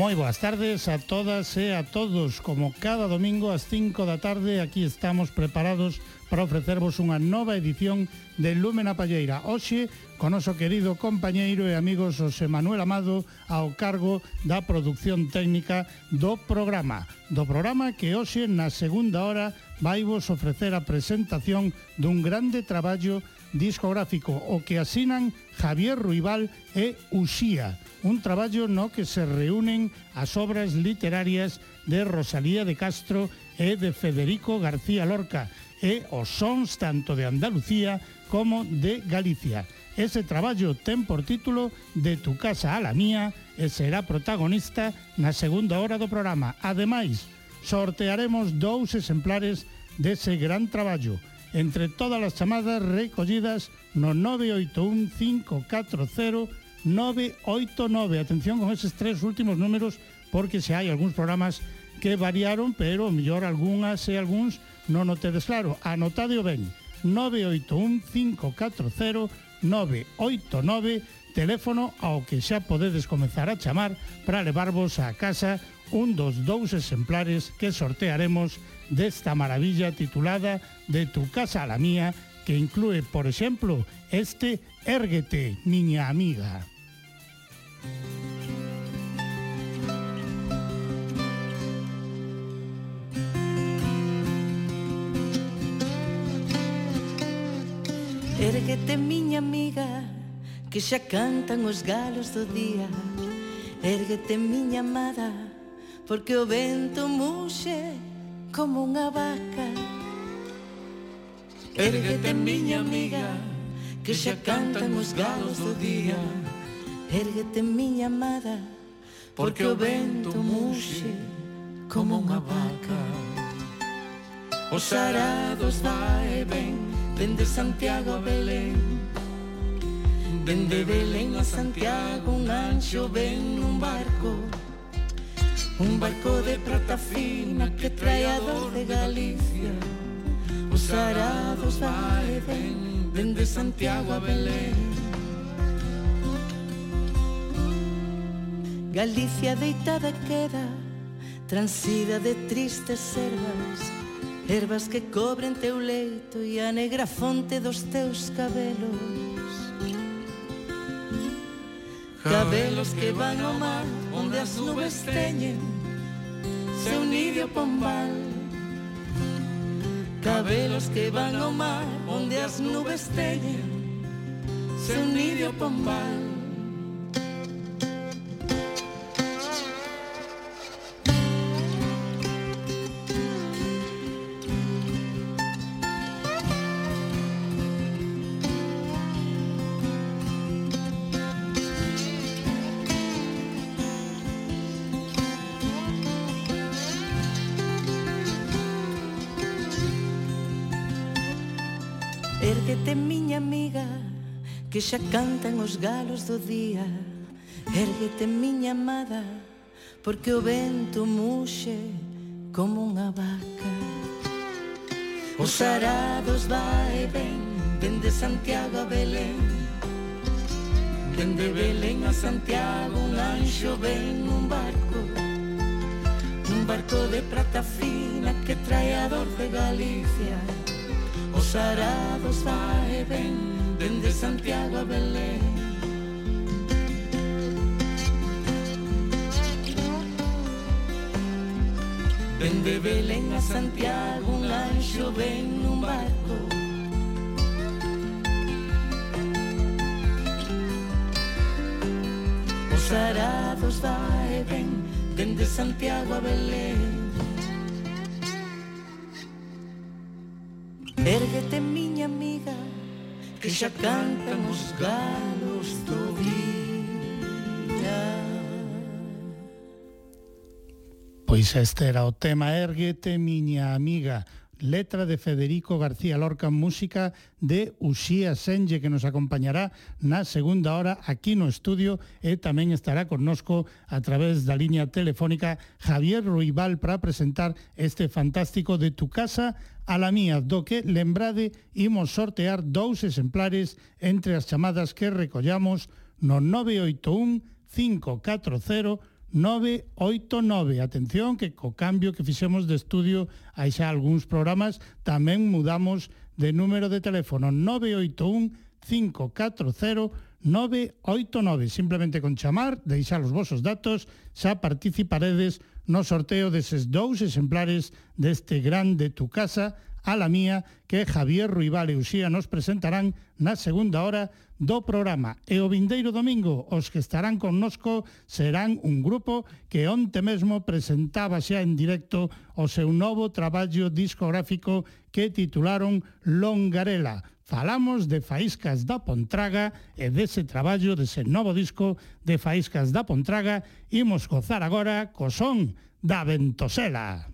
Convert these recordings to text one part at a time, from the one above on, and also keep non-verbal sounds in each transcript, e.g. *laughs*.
Moi boas tardes a todas e a todos. Como cada domingo ás 5 da tarde, aquí estamos preparados para ofrecervos unha nova edición de Lúmena Palleira. Hoxe, con noso querido compañeiro e amigo José Manuel Amado ao cargo da producción técnica do programa. Do programa que hoxe, na segunda hora, vai vos ofrecer a presentación dun grande traballo discográfico o que asinan Javier Ruibal e Uxía, un traballo no que se reúnen as obras literarias de Rosalía de Castro e de Federico García Lorca e os sons tanto de Andalucía como de Galicia. Ese traballo ten por título De tu casa a la mía e será protagonista na segunda hora do programa. Ademais, sortearemos dous exemplares dese gran traballo entre todas as chamadas recollidas no 981540989. Atención con eses tres últimos números porque se hai algúns programas que variaron, pero mellor algunhas e algúns non o tedes claro. Anotadeo ben. 981540989 teléfono ao que xa podedes comenzar a chamar para levarvos a casa un dos dous exemplares que sortearemos desta maravilla titulada De tu casa a la mía, que incluye, por ejemplo, este Érguete, miña amiga. Érguete, miña amiga, que xa cantan os galos do día. Érguete, miña amada, porque o vento muxe como unha vaca. Érguete, miña amiga, que xa cantan os galos do día. Érguete, miña amada, porque o vento muxe como unha vaca. Os arados vai e ven, dende Santiago a Belén. Dende Belén a Santiago un anxo ven nun barco. Un barco de prata fina que trae a dor de Galicia. Os arados vai ven, dende Santiago a Belén. Galicia deitada queda Transida de tristes ervas Ervas que cobren teu leito E a negra fonte dos teus cabelos. Cabelos que van ao mar Onde as nubes teñen Seu nido pombal. Cabelos que van ao mar Onde as nubes teñen Seu nido pombal que xa cantan os galos do día. Erguete miña amada Porque o vento muxe como unha vaca. Os arados vai ben Dende Santiago a Belén. Dende Belén a Santiago Un anxo ven nun barco. Un barco de prata fina Que trae a dor de Galicia. Os arados vai ben ven Dende Santiago a Belén. Dende Belén a Santiago Un anxo ven nun barco. Os arados vai e ven Dende Santiago a Belén. Erguete miña amiga que xa cantan os galos do día. Pois este era o tema Erguete, miña amiga, letra de Federico García Lorca, música de Uxía Senlle, que nos acompañará na segunda hora aquí no estudio e tamén estará connosco a través da liña telefónica Javier Ruibal para presentar este fantástico de tu casa a la mía, do que, lembrade, imos sortear dous exemplares entre as chamadas que recollamos no 981 540 989. Atención que co cambio que fixemos de estudio hai xa algúns programas, tamén mudamos de número de teléfono 981 540 989. Simplemente con chamar, deixar os vosos datos, xa participaredes no sorteo deses dous exemplares deste grande tu casa a la mía que Javier Ruibal e Uxía nos presentarán na segunda hora do programa. E o vindeiro domingo, os que estarán connosco serán un grupo que onte mesmo presentaba xa en directo o seu novo traballo discográfico que titularon Longarela. Falamos de Faíscas da Pontraga e dese traballo, dese novo disco de Faíscas da Pontraga, imos gozar agora co son da Ventosela.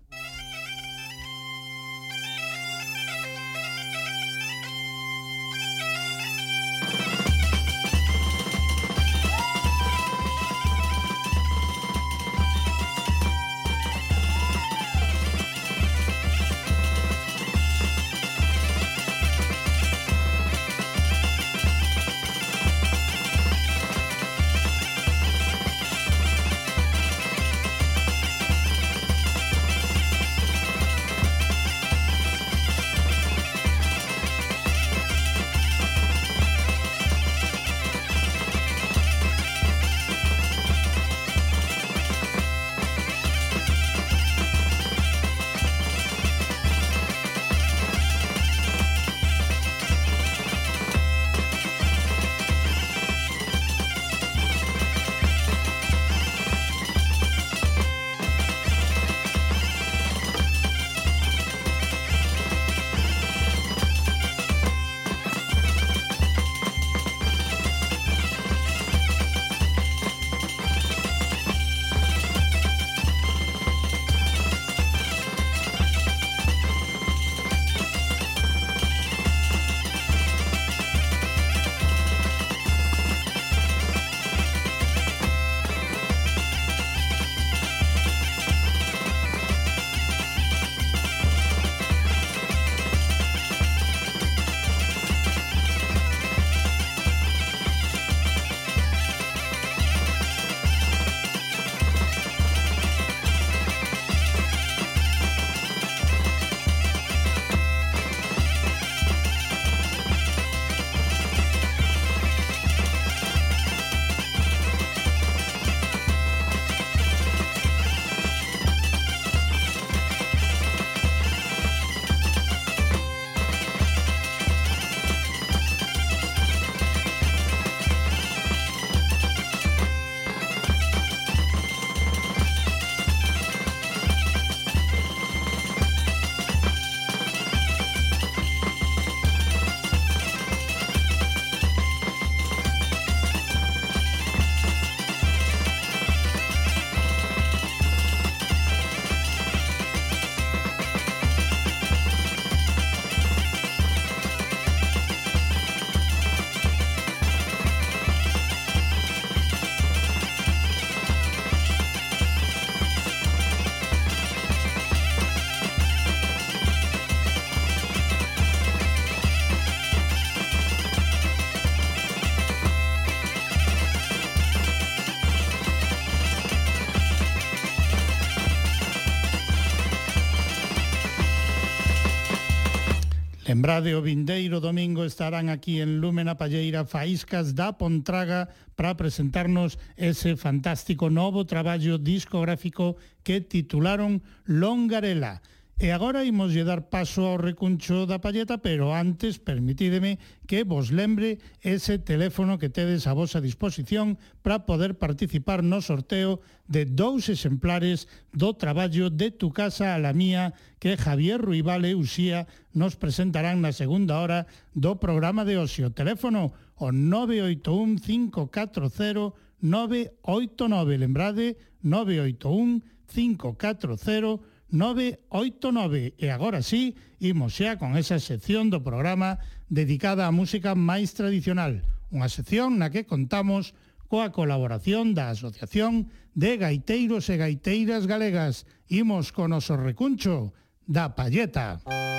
Lembrade, o vindeiro domingo estarán aquí en Lúmena Palleira Faíscas da Pontraga para presentarnos ese fantástico novo traballo discográfico que titularon Longarela. E agora imos lle dar paso ao recuncho da palleta, pero antes permitídeme que vos lembre ese teléfono que tedes a vosa disposición para poder participar no sorteo de dous exemplares do traballo de tu casa a la mía que Javier Ruibal e Uxía nos presentarán na segunda hora do programa de Ocio. Teléfono o 981 540 989, lembrade 981 540 989 e agora sí, imos xa con esa sección do programa dedicada á música máis tradicional, unha sección na que contamos coa colaboración da Asociación de Gaiteiros e Gaiteiras Galegas. Imos con o recuncho da Palleta. Música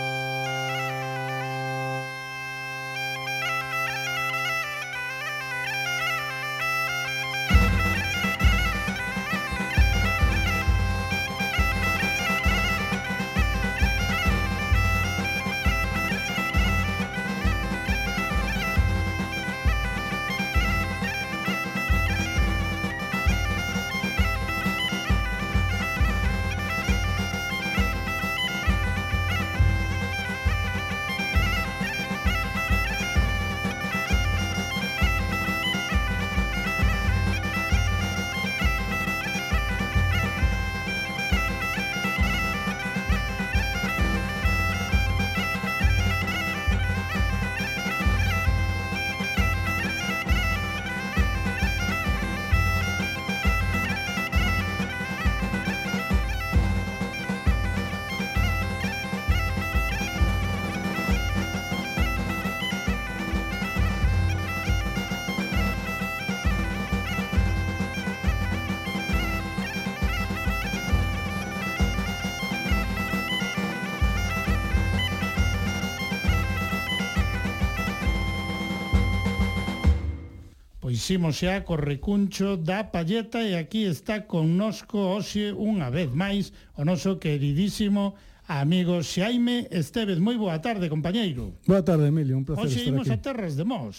Imos xa co recuncho da palleta e aquí está connosco hoxe unha vez máis o noso queridísimo amigo Xaime Estevez. Moi boa tarde, compañeiro. Boa tarde, Emilio, un placer hoxe estar aquí. Hoxe imos a terras de Mos.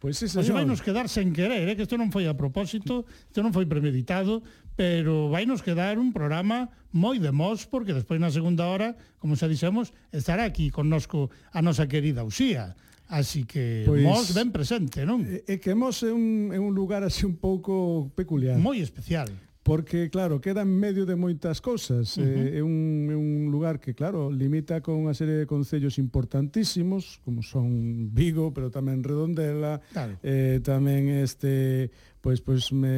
Pois sí, señor. Hoxe vai nos quedar sen querer, eh, que isto non foi a propósito, isto non foi premeditado, pero vai nos quedar un programa moi de mos, porque despois na segunda hora, como xa dixemos, estará aquí connosco a nosa querida Uxía. Así que pois, Mos ben presente, non? Eh, é que Mos é un, é un lugar así un pouco peculiar. Moi especial. Porque, claro, queda en medio de moitas cousas. Eh, uh -huh. É un, é un lugar que, claro, limita con unha serie de concellos importantísimos, como son Vigo, pero tamén Redondela, claro. eh, tamén este pois pois me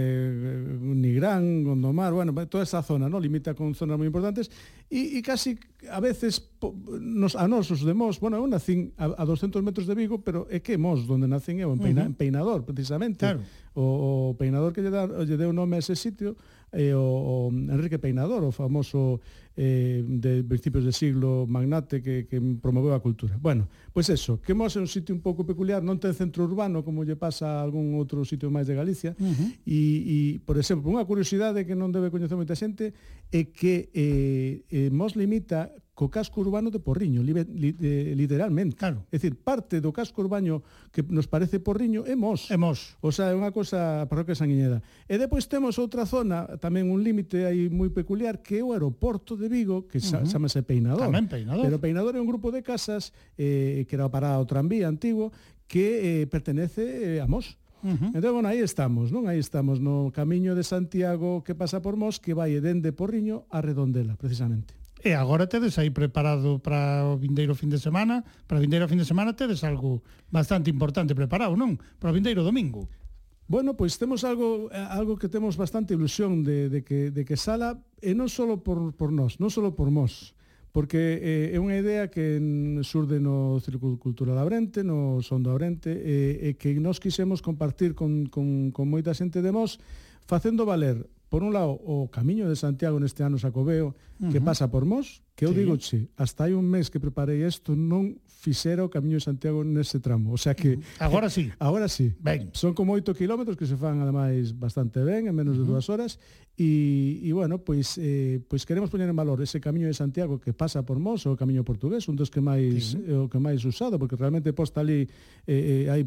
Nigrán, Gondomar, bueno, toda esa zona, no, limita con zonas moi importantes e, e casi a veces po, nos a nós os de Mos, bueno, eu nacín a, a 200 metros de Vigo, pero é que Mos onde nacín eu en, Peina, uh -huh. en Peinador, precisamente. Claro. O, o Peinador que lle, dá, lle deu nome a ese sitio, eh, o, o Enrique Peinador, o famoso eh, de principios de siglo magnate que, que promoveu a cultura. Bueno, pois pues eso, que Mos é un sitio un pouco peculiar, non ten centro urbano como lle pasa a algún outro sitio máis de Galicia, uh -huh. e, e, por exemplo, unha curiosidade que non debe coñecer moita xente é que eh, eh, Mos limita co casco urbano de Porriño, li, li, eh, literalmente. Claro. É dicir, parte do casco urbano que nos parece Porriño é Mos. É Mos. O sea, é unha cosa parroquia sanguiñeda. E depois temos outra zona, tamén un límite aí moi peculiar, que é o aeroporto de Vigo, que uh -huh. chamase Peinador. Tamén Peinador. Pero Peinador é un grupo de casas eh, que era para o tranvía antigo que eh, pertenece eh, a Mos. Uh -huh. Entón, bueno, aí estamos, non? Aí estamos no camiño de Santiago que pasa por Mos, que vai dende Porriño a Redondela, precisamente. E agora tedes aí preparado para o vindeiro fin de semana, para o vindeiro fin de semana tedes algo bastante importante preparado, non? Para o vindeiro domingo. Bueno, pois temos algo eh, algo que temos bastante ilusión de, de, que, de que sala, e non só por, por nós, non só por nós, porque eh, é unha idea que surde no Círculo Cultural Abrente, no Son do Abrente, e, e que nós quisemos compartir con, con, con moita xente de Mos, facendo valer, por un lado, o Camiño de Santiago neste ano Sacobeo, uh -huh. que pasa por Mos, Que eu sí. digo, che, hasta hai un mes que preparei isto, non fixera o Camiño de Santiago nese tramo. O sea que... Mm. Agora sí. *laughs* Agora sí. Ben. Son como 8 kilómetros que se fan, ademais, bastante ben, en menos de uh -huh. dúas horas. E, e bueno, pois, eh, pois queremos poñer en valor ese Camiño de Santiago que pasa por Mos, o Camiño Portugués, un dos que máis, sí. Eh, o que máis usado, porque realmente posta ali eh, eh, hai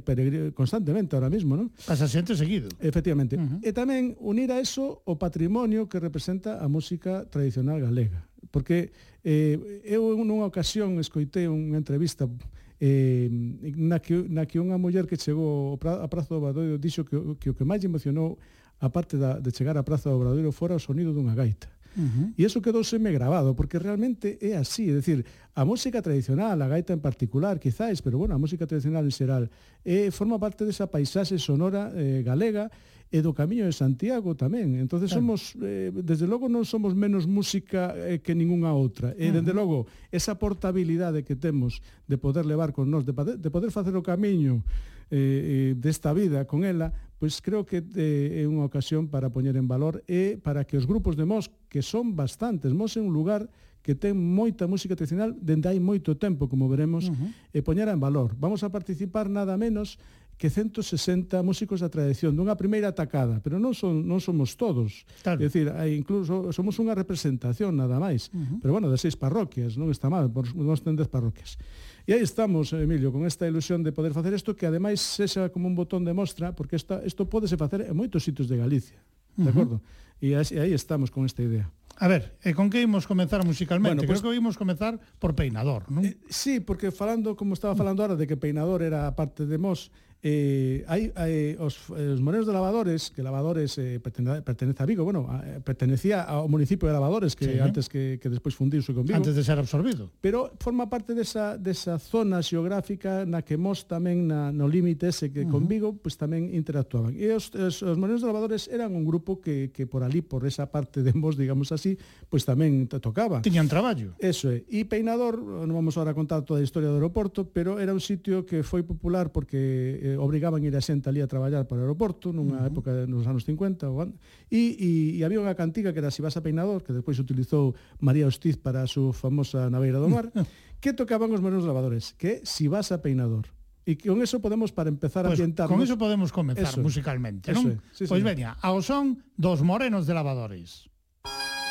constantemente ahora mismo, non? Pasa xente seguido. Efectivamente. Uh -huh. E tamén unir a eso o patrimonio que representa a música tradicional galega. Porque Eh, eu nunha ocasión escoitei unha entrevista eh, na, que, na que unha muller que chegou a Praza do Obradoiro dixo que, que o que máis emocionou a parte da, de chegar á Praza do Obradoiro fora o sonido dunha gaita. Uh -huh. E iso quedou seme grabado, porque realmente é así, é decir, a música tradicional, a gaita en particular, quizáis, pero bueno, a música tradicional en xeral, eh, forma parte desa paisaxe sonora eh, galega, e do Camiño de Santiago tamén. Entonces claro. somos eh, desde logo non somos menos música eh, que ningunha outra. E uh -huh. dende logo esa portabilidade que temos de poder levar con nós, de, de poder facer o camiño eh, eh, desta vida con ela, pois creo que eh, é unha ocasión para poñer en valor e para que os grupos de Mos, que son bastantes, Mos é un lugar que ten moita música tradicional dende hai moito tempo, como veremos, uh -huh. e poñer en valor. Vamos a participar nada menos que 160 músicos da tradición, dunha primeira atacada, pero non son non somos todos. Claro. É dicir, hai incluso somos unha representación nada máis, uh -huh. pero bueno, de seis parroquias, non está mal, nós ten 10 parroquias. E aí estamos, Emilio, con esta ilusión de poder facer isto que ademais sexa como un botón de mostra, porque esta, isto pódese facer en moitos sitios de Galicia. De acordo? Uh -huh e aí estamos con esta idea. A ver, e con que imos comenzar musicalmente? Bueno, pues, Creo que imos comenzar por Peinador, non? Eh, sí, porque falando, como estaba falando ahora, de que Peinador era parte de Mos, eh, hai, hai os, os morenos de Lavadores, que Lavadores eh, pertene, pertenece a Vigo, bueno, a, eh, pertenecía ao municipio de Lavadores, que sí, antes que, que despois fundirse con Vigo. Antes de ser absorbido. Pero forma parte desa, desa zona xeográfica na que Mos tamén na, no límite ese que uh -huh. con Vigo, pues, tamén interactuaban. E os, os, os morenos de Lavadores eran un grupo que, que por ali ali por esa parte de Mos, digamos así, pois tamén tocaba. Tiñan traballo. Eso é. E Peinador, non vamos agora a contar toda a historia do aeroporto, pero era un sitio que foi popular porque eh, obrigaban ir a xente ali a traballar para o aeroporto nunha uh -huh. época nos anos 50 ou e, e, e había unha cantiga que era Si vas a Peinador, que despois utilizou María Hostiz para a súa famosa Naveira do Mar, *laughs* que tocaban os menos lavadores, que Si vas a Peinador. E con eso podemos para empezar pues, a ambientarnos. Con eso podemos comenzar eso, musicalmente, non? Sí, pois pues veña, ao son dos morenos de lavadores. Música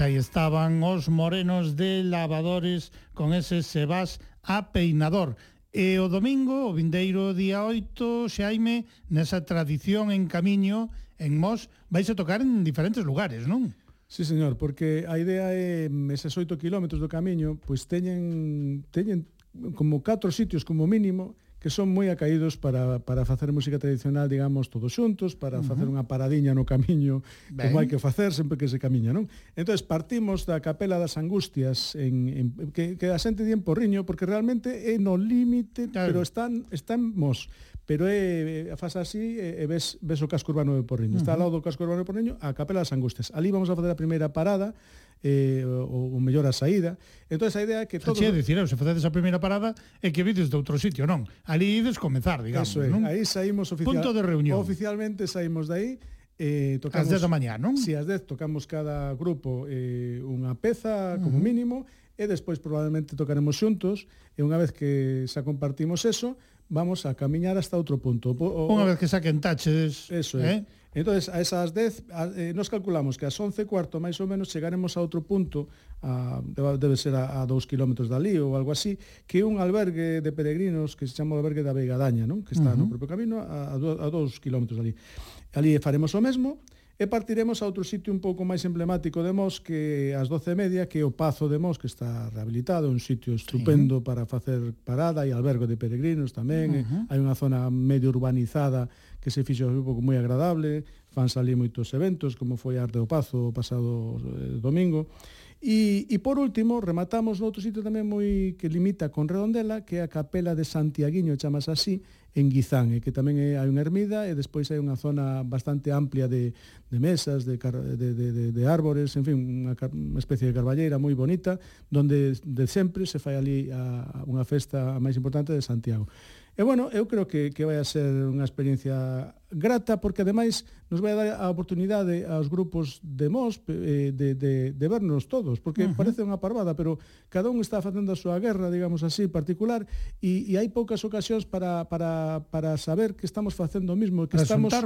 Aí estaban os morenos de lavadores con ese Sebas a peinador. E o domingo, o vindeiro día 8, Xaime, nesa tradición en camiño, en Mos, vais a tocar en diferentes lugares, non? Sí, señor, porque a idea é eses 8 kilómetros do camiño, pois teñen, teñen como 4 sitios como mínimo, que son moi acaídos para, para facer música tradicional, digamos, todos xuntos, para uh -huh. facer unha paradiña no camiño, ben. como hai que facer sempre que se camiña, non? Entón, partimos da Capela das Angustias, en, en, que, que a xente di en Porriño, porque realmente é no límite, claro. pero están, estamos pero é, faz así e ves, ves o casco urbano de Porriño. Uh -huh. Está ao lado do casco urbano de Porriño a Capela das Angustias. Ali vamos a facer a primeira parada, eh, ou, o mellor a saída. Entón, a idea é que todo... Che, dicir, se facedes a primeira parada, é que vides de outro sitio, non? Ali ides comenzar, digamos, Eso é, non? aí saímos oficial... Punto de reunión. Oficialmente saímos de aí, eh, tocamos... As 10 da mañá, non? Si, as 10 tocamos cada grupo eh, unha peza, como uh -huh. mínimo, e despois probablemente tocaremos xuntos, e unha vez que xa compartimos eso, vamos a camiñar hasta outro punto. O, o, unha vez que saquen taches... Eso é. Eh? Entón, a esas 10, a, eh, nos calculamos que ás 11 cuarto, máis ou menos, chegaremos a outro punto, a, debe ser a, a 2 km dali ou algo así, que é un albergue de peregrinos que se chama o albergue da Veigadaña, non? que está uh -huh. no propio camino, a, a 2 km dali. Ali faremos o mesmo, E partiremos a outro sitio un pouco máis emblemático de Mos que ás 12:30, que é o Pazo de Mos, que está rehabilitado, un sitio estupendo sí. para facer parada e albergo de peregrinos tamén. Uh -huh. Hai unha zona medio urbanizada que se fixo un pouco moi agradable, fan salir moitos eventos, como foi Arte do Pazo o pasado eh, domingo, E, e por último, rematamos noutro sitio tamén moi que limita con Redondela, que é a Capela de Santiaguiño, chamas así, en Guizán, e que tamén é, hai unha ermida e despois hai unha zona bastante amplia de, de mesas, de, de, de, de, de árbores, en fin, unha, unha especie de carballeira moi bonita, donde de sempre se fai ali a, a unha festa máis importante de Santiago. E bueno, eu creo que, que vai a ser unha experiencia grata porque ademais nos vai a dar a oportunidade aos grupos de MOS eh, de, de, de vernos todos, porque uh -huh. parece unha parvada, pero cada un está facendo a súa guerra, digamos así, particular, e, e hai poucas ocasións para, para, para saber que estamos facendo o mismo, que estamos,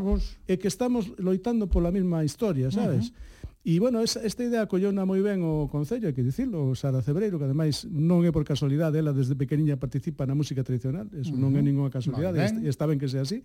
e que estamos loitando pola mesma historia, sabes? Uh -huh E, bueno, esa, esta idea acollona moi ben o Concello, hai que dicirlo, Sara Cebreiro, que ademais non é por casualidade, ela desde pequeniña participa na música tradicional, eso uh -huh. non é ninguna casualidade, vale, e está ben que sea así,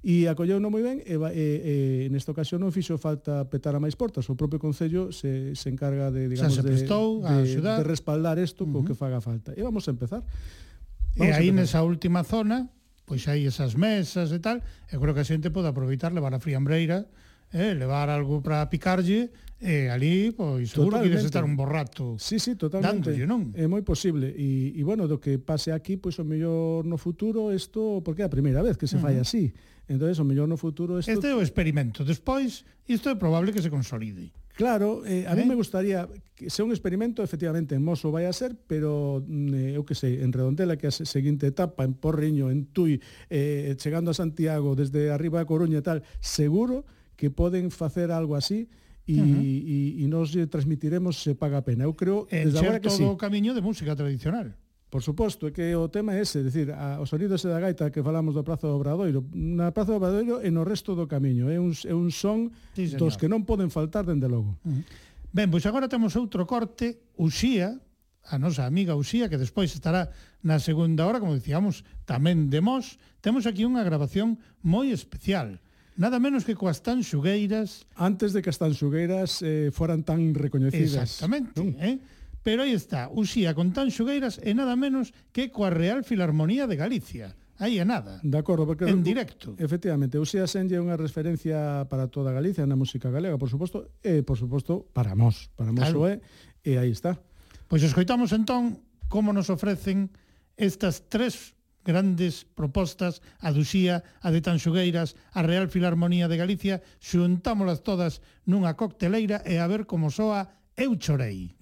e acolleuno moi ben, e, e, e nesta ocasión non fixo falta petar a máis portas, o propio Concello se, se encarga de, digamos, se prestou de, a de, de, respaldar isto uh -huh. co que faga falta. E vamos a empezar. Vamos e aí nesa última zona, pois hai esas mesas e tal, eu creo que a xente pode aproveitar, levar a friambreira, eh, levar algo para picarlle, Eh, e ali, pois, seguro totalmente. queres estar un borrato sí, sí, totalmente. dándolle, non? É moi posible. E, e bueno, do que pase aquí, pois, o mellor no futuro, isto, porque é a primeira vez que se uh -huh. fai así. Entón, o mellor no futuro... Isto... Este é o experimento. Despois, isto é probable que se consolide. Claro, eh, a ¿Eh? mí me gustaría que sea un experimento, efectivamente, en Moso vai a ser, pero mm, eh, eu que sei, en Redondela, que é a seguinte etapa, en Porriño, en Tui, eh, chegando a Santiago, desde arriba a Coruña e tal, seguro que poden facer algo así, e, uh -huh. e nos transmitiremos se paga a pena. Eu creo, desde agora que todo sí. o camiño de música tradicional. Por suposto, é que o tema é ese, decir, a, o sonido ese da gaita que falamos do Prazo do Obradoiro, na Prazo do Obradoiro e no resto do camiño, é un, é un son sí, dos que non poden faltar dende logo. Uh -huh. Ben, pois agora temos outro corte, Uxía, a nosa amiga Uxía, que despois estará na segunda hora, como dicíamos, tamén de Mos, temos aquí unha grabación moi especial nada menos que coas tan xugueiras. Antes de que as tan xugueiras eh, foran tan recoñecidas. Exactamente, non? eh? Pero aí está, Uxía con tan xugueiras e nada menos que coa Real Filarmonía de Galicia. Aí é nada. De acordo, porque en directo. Efectivamente, Uxía Senlle é unha referencia para toda Galicia na música galega, por suposto, e por suposto para nós, para nós claro. é, e aí está. Pois escoitamos entón como nos ofrecen estas tres grandes propostas, a Duxía, a de Tanxugueiras, a Real Filarmonía de Galicia, xuntámolas todas nunha cocteleira e a ver como soa Eu Chorei.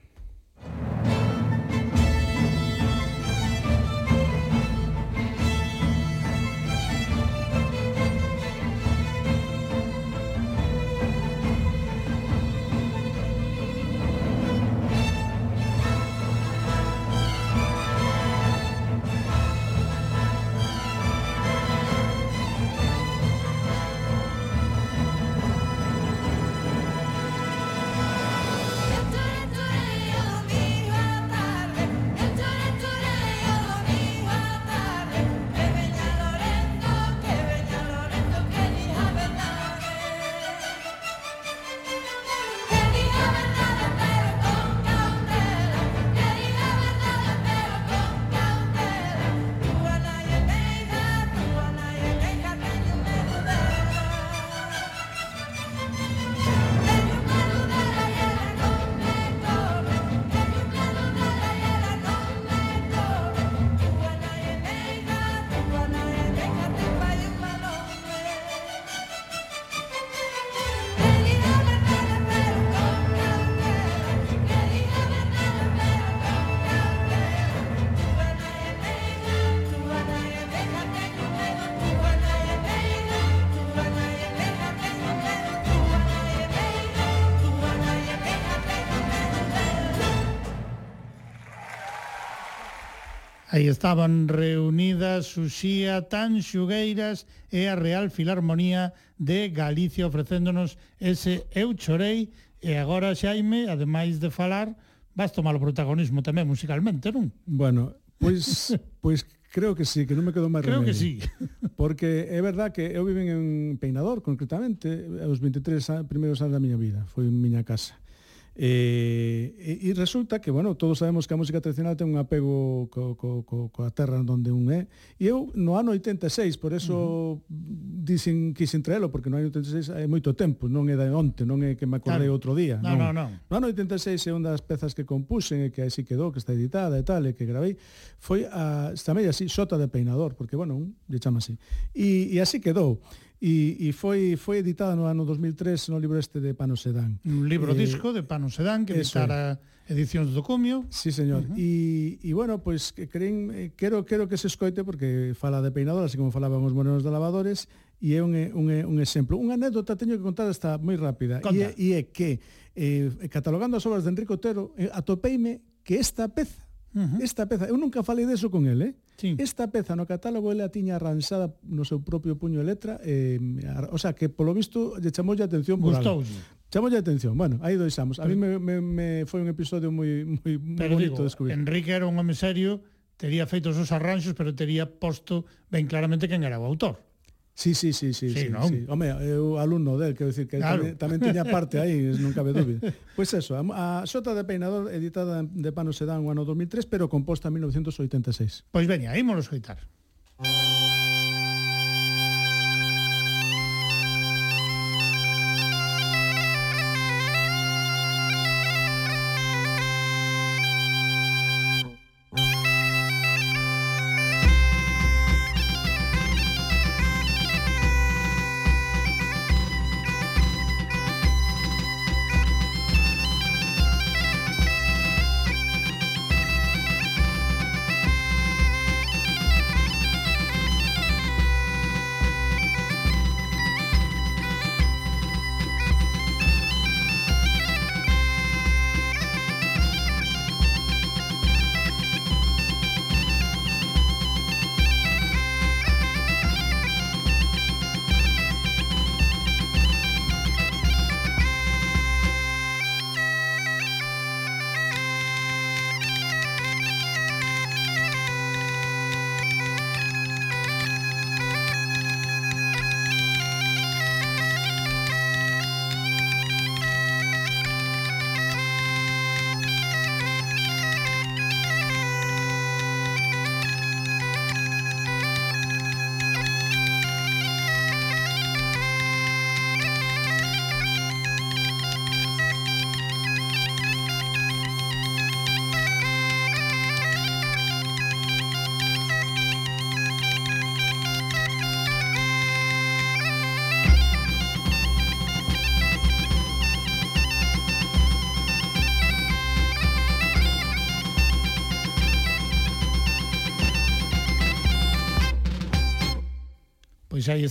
Música Aí estaban reunidas Uxía, Tan Xugueiras e a Real Filarmonía de Galicia ofrecéndonos ese Eu Chorei e agora Xaime, ademais de falar, vas tomar o protagonismo tamén musicalmente, non? Bueno, pois *laughs* pois creo que sí, que non me quedo máis Creo remedio. que sí. *laughs* Porque é verdad que eu viven en Peinador, concretamente, aos 23 primeiros anos da miña vida, foi miña casa. E, e, e resulta que, bueno, todos sabemos que a música tradicional ten un apego co, co, co, coa terra onde un é. E eu, no ano 86, por eso uh -huh. dicen, quixen traelo, porque no ano 86 é moito tempo, non é de onte, non é que me acordei claro. outro día. No, non, non. No ano 86 é unha das pezas que compuxen e que así quedou, que está editada e tal, e que gravei, foi a, tamén así, Xota de Peinador, porque, bueno, un, lle chama así. E, e así quedou e, e foi foi editada no ano 2003 no libro este de Pano Sedán. Un libro eh, disco de Pano Sedán que editara é. Edicións do Comio. Sí, señor. Uh -huh. E e bueno, pois pues, creen eh, quero quero que se escoite porque fala de peinadoras, así como falaban os morenos de lavadores, e é un, un, un exemplo. Unha anécdota teño que contar esta moi rápida. Conta. E, e é que, eh, catalogando as obras de Enrique Otero, eh, atopeime que esta peza, uh -huh. esta peza, eu nunca falei deso con ele, eh? Sí. Esta peza no catálogo ela tiña arranxada no seu propio puño e letra, eh, o sea, que polo visto lle chamoulle a atención por algo. Chamou a atención. Bueno, aí doixamos. A mí me, me, me foi un episodio moi moi bonito digo, descubrir. Enrique era un home serio, tería feito os seus arranxos, pero tería posto ben claramente quen era o autor. Sí, sí, sí, sí, sí, sí, non? sí. Home, eu eh, alumno del, quero dicir que claro. tamén, tamén tiña parte aí, non cabe dúbida. Pois *laughs* pues eso, a, a Xota de Peinador editada de Pano Sedán o ano 2003, pero composta en 1986. Pois veña, ímolo escoitar. Música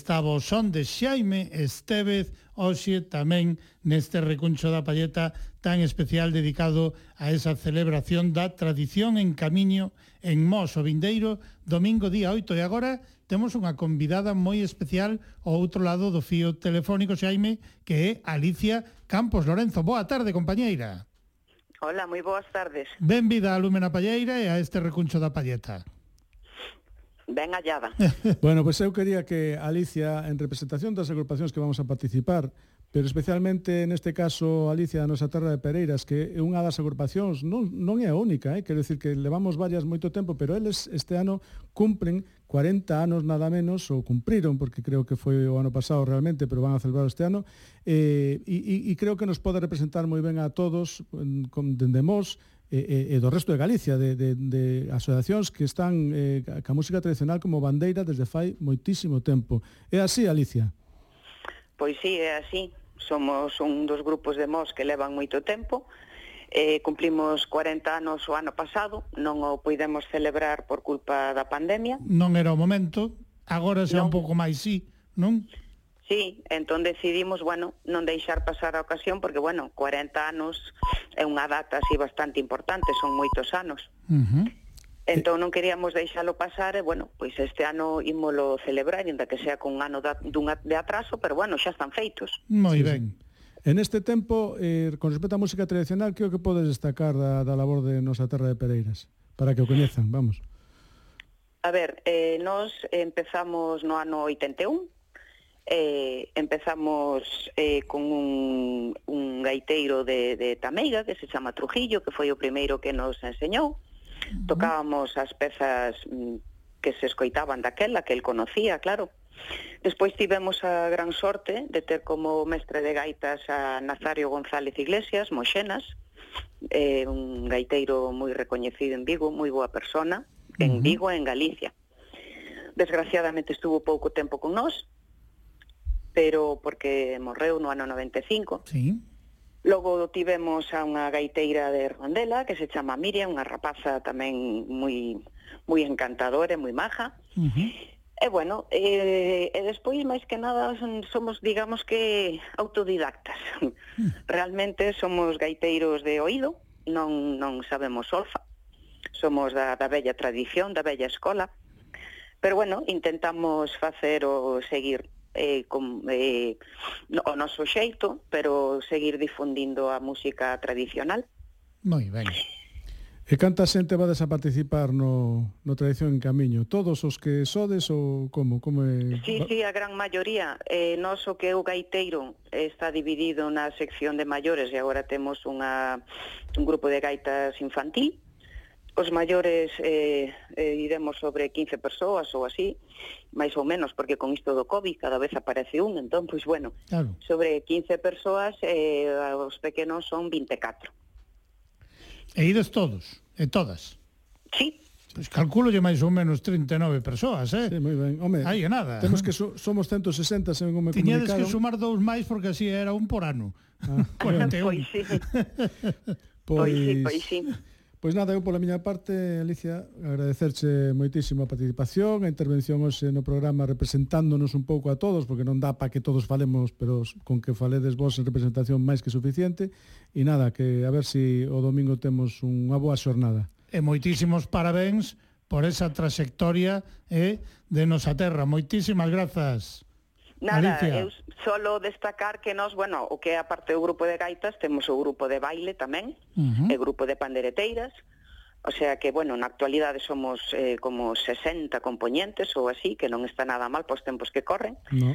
estaba o son de Xaime Estevez hoxe tamén neste recuncho da palleta tan especial dedicado a esa celebración da tradición en camiño en Mos o Vindeiro domingo día 8 e agora temos unha convidada moi especial ao outro lado do fío telefónico Xaime que é Alicia Campos Lorenzo. Boa tarde, compañeira. Hola, moi boas tardes. Benvida a Lúmena Palleira e a este recuncho da Palleta. Ben hallada. *laughs* bueno, pois pues eu quería que Alicia, en representación das agrupacións que vamos a participar, pero especialmente neste caso Alicia da nosa terra de Pereiras, que é unha das agrupacións, non, non é a única, eh? quero dicir que levamos varias moito tempo, pero eles este ano cumpren 40 anos nada menos, ou cumpriron, porque creo que foi o ano pasado realmente, pero van a celebrar este ano, eh, e, e, e creo que nos pode representar moi ben a todos, con, dende Mos, e, e do resto de Galicia, de, de, de asociacións que están eh, ca música tradicional como bandeira desde fai moitísimo tempo. É así, Alicia? Pois sí, é así. Somos un dos grupos de mos que levan moito tempo, eh, cumplimos 40 anos o ano pasado, non o puidemos celebrar por culpa da pandemia. Non era o momento, agora xa non. un pouco máis sí, non? Sí, entón decidimos, bueno, non deixar pasar a ocasión porque, bueno, 40 anos é unha data así bastante importante, son moitos anos. Uh -huh. Entón non queríamos deixalo pasar e, bueno, pois este ano ímolo celebrar, ainda que sea con un ano da, dunha, de atraso, pero, bueno, xa están feitos. Moi sí, ben. En este tempo, eh, con respecto á música tradicional, que o que podes destacar da, da labor de nosa terra de Pereiras? Para que o coñezan, vamos. A ver, eh, nos empezamos no ano 81, eh, empezamos eh, con un, un gaiteiro de, de Tameiga que se chama Trujillo, que foi o primeiro que nos enseñou. Uh -huh. Tocábamos as pezas mm, que se escoitaban daquela, que el conocía, claro. Despois tivemos a gran sorte de ter como mestre de gaitas a Nazario González Iglesias, Moxenas, eh, un gaiteiro moi recoñecido en Vigo, moi boa persona, en uh -huh. Vigo e en Galicia. Desgraciadamente estuvo pouco tempo con nós, pero porque morreu no ano 95. Sí. Logo tivemos a unha gaiteira de Rondela que se chama Miriam, unha rapaza tamén moi moi encantadora e moi maja. Uh -huh. E bueno, eh, e despois máis que nada somos, digamos que autodidactas. Uh *laughs* -huh. Realmente somos gaiteiros de oído, non non sabemos solfa. Somos da da bella tradición, da bella escola. Pero bueno, intentamos facer o seguir eh, con, eh, o noso xeito, pero seguir difundindo a música tradicional. Moi ben. E canta xente vades a participar no, no Tradición en Camiño? Todos os que sodes ou como? como é... Sí, sí, a gran maioría. Eh, nos o que é o gaiteiro está dividido na sección de maiores e agora temos unha, un grupo de gaitas infantil Os maiores eh, eh, iremos sobre 15 persoas ou así, máis ou menos, porque con isto do COVID cada vez aparece un, entón, pois bueno, claro. sobre 15 persoas, eh, os pequenos son 24. E ides todos, e todas? Sí. Pois calculo lle máis ou menos 39 persoas, eh? Sí, moi ben. Home, Aí nada. Temos que so, somos 160, según me Tiñades comunicaron. que sumar dous máis porque así era un por ano. Ah, *laughs* 41. Pois, *laughs* pois sí. pois, pois sí, pois sí. Pois nada, eu pola miña parte, Alicia, agradecerche moitísimo a participación, a intervención hoxe no programa representándonos un pouco a todos, porque non dá para que todos falemos, pero con que faledes vos en representación máis que suficiente. E nada, que a ver se si o domingo temos unha boa xornada. E moitísimos parabéns por esa trayectoria eh, de nosa terra. Moitísimas grazas. Nada, Alicia. eu solo destacar que nós, bueno, o que é a parte do grupo de gaitas, temos o grupo de baile tamén, uh -huh. e grupo de pandereteiras, O sea que, bueno, na actualidade somos eh, como 60 componentes ou así, que non está nada mal pos tempos que corren. No.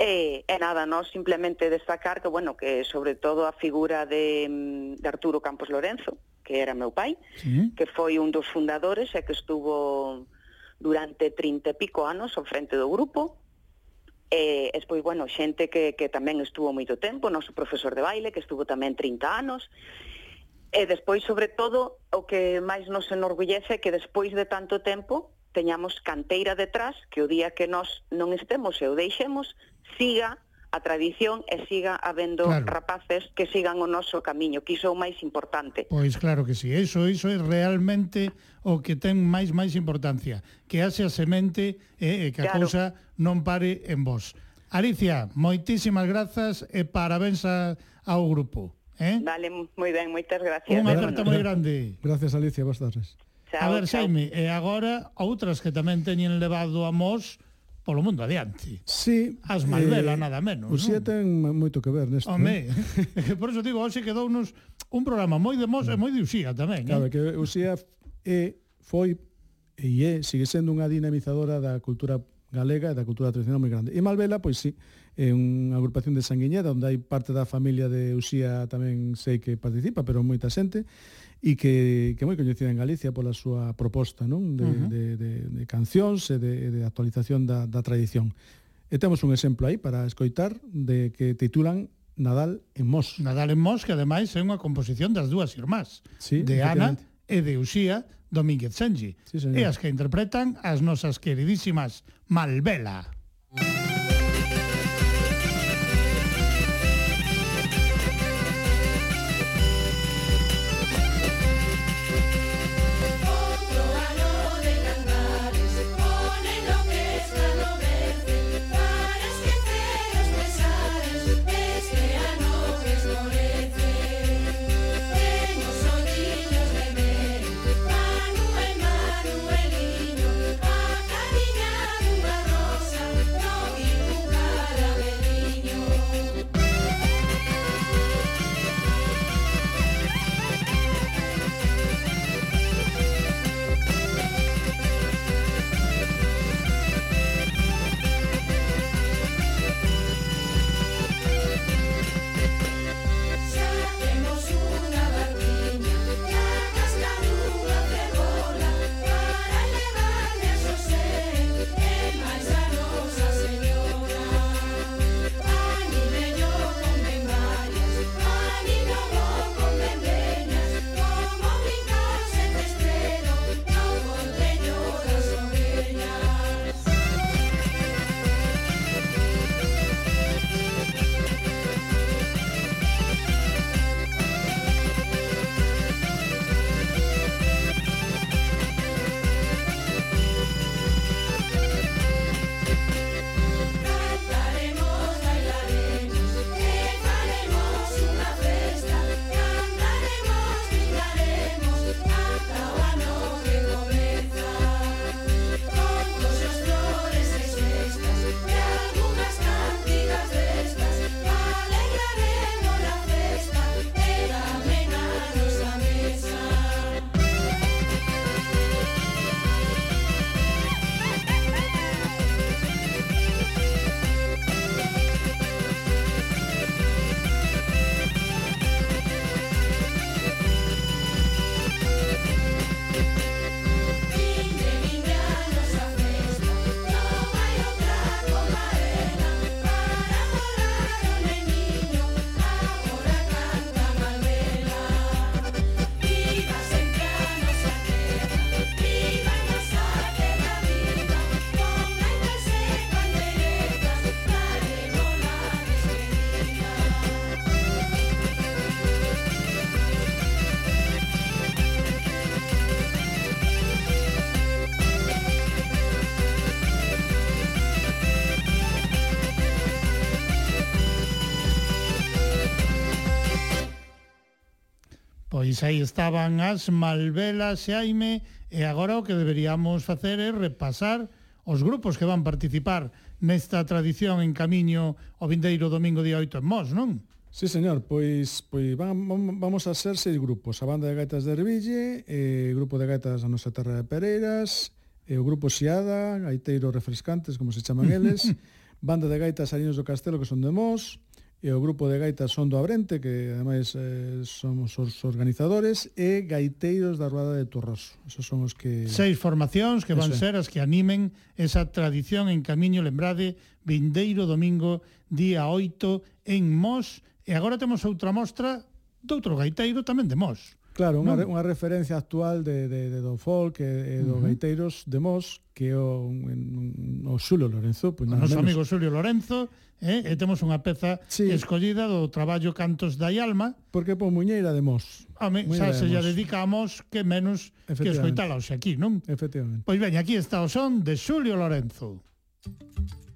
E, e nada, nós simplemente destacar que, bueno, que sobre todo a figura de, mm, de Arturo Campos Lorenzo, que era meu pai, sí. que foi un dos fundadores e que estuvo durante 30 e pico anos ao frente do grupo, Eh, e, e pois, bueno, xente que, que tamén estuvo moito tempo, noso profesor de baile, que estuvo tamén 30 anos, e eh, despois, sobre todo, o que máis nos enorgullece é que despois de tanto tempo teñamos canteira detrás que o día que nós non estemos e o deixemos siga a tradición e siga habendo claro. rapaces que sigan o noso camiño, que iso é o máis importante. Pois claro que sí, iso, iso é realmente o que ten máis máis importancia, que haxe a semente e, e que a claro. cousa non pare en vos. Alicia, moitísimas grazas e parabéns a, ao grupo. Eh? Vale, moi ben, moitas gracias. Unha aperta moi eh, grande. Gracias, Alicia, boas tardes. Chao, a ver, Xaime, e agora outras que tamén teñen levado a Mos polo mundo adiante. Sí. As Malvela, eh, nada menos. O non? ten moito que ver neste. Home, eh? *laughs* por eso digo, hoxe quedounos un programa moi de Mos e moi de Uxía tamén. Claro, eh? que Uxía é, foi e é, sigue sendo unha dinamizadora da cultura galega e da cultura tradicional moi grande. E Malvela, pois sí, é unha agrupación de Sanguiñeda onde hai parte da familia de Uxía tamén sei que participa, pero moita xente e que, que é moi coñecida en Galicia pola súa proposta non? De, uh -huh. de, de, de cancións e de, de actualización da, da tradición. E temos un exemplo aí para escoitar de que titulan Nadal en Mos. Nadal en Mos, que ademais é unha composición das dúas irmás, sí, de Ana e de Uxía Domínguez Senji, sí, e as que interpretan as nosas queridísimas Malvela. Malvela. Pois aí estaban as Malvelas e Aime e agora o que deberíamos facer é repasar os grupos que van participar nesta tradición en camiño o vindeiro domingo día 8 en Mos, non? Sí, señor, pois, pois vamos a ser seis grupos. A banda de gaitas de Herbille, eh, o grupo de gaitas da nosa terra de Pereiras, e o grupo Xiada, gaiteiros refrescantes, como se chaman eles, *laughs* banda de gaitas Arinos do Castelo, que son de Mos, e o grupo de gaitas son do Abrente, que ademais eh, somos os organizadores, e gaiteiros da Ruada de Torroso. Esos son os que... Seis formacións que van Eso. ser as que animen esa tradición en camiño, lembrade, vindeiro domingo, día 8, en Mos, e agora temos outra mostra doutro gaiteiro tamén de Mos. Claro, unha, unha referencia actual de, de, de do folk eh, eh, e, e do uh -huh. gaiteiros de Mos que o, o Xulio Lorenzo pois, pues, O noso amigo Xulio Lorenzo eh, e temos unha peza sí. escollida do traballo Cantos da Alma Porque po Muñeira de Mos Home, xa se lle dedica a Mos que menos que escoitala hoxe aquí, non? Efectivamente Pois ben, aquí está o son de Xulio Lorenzo Thank.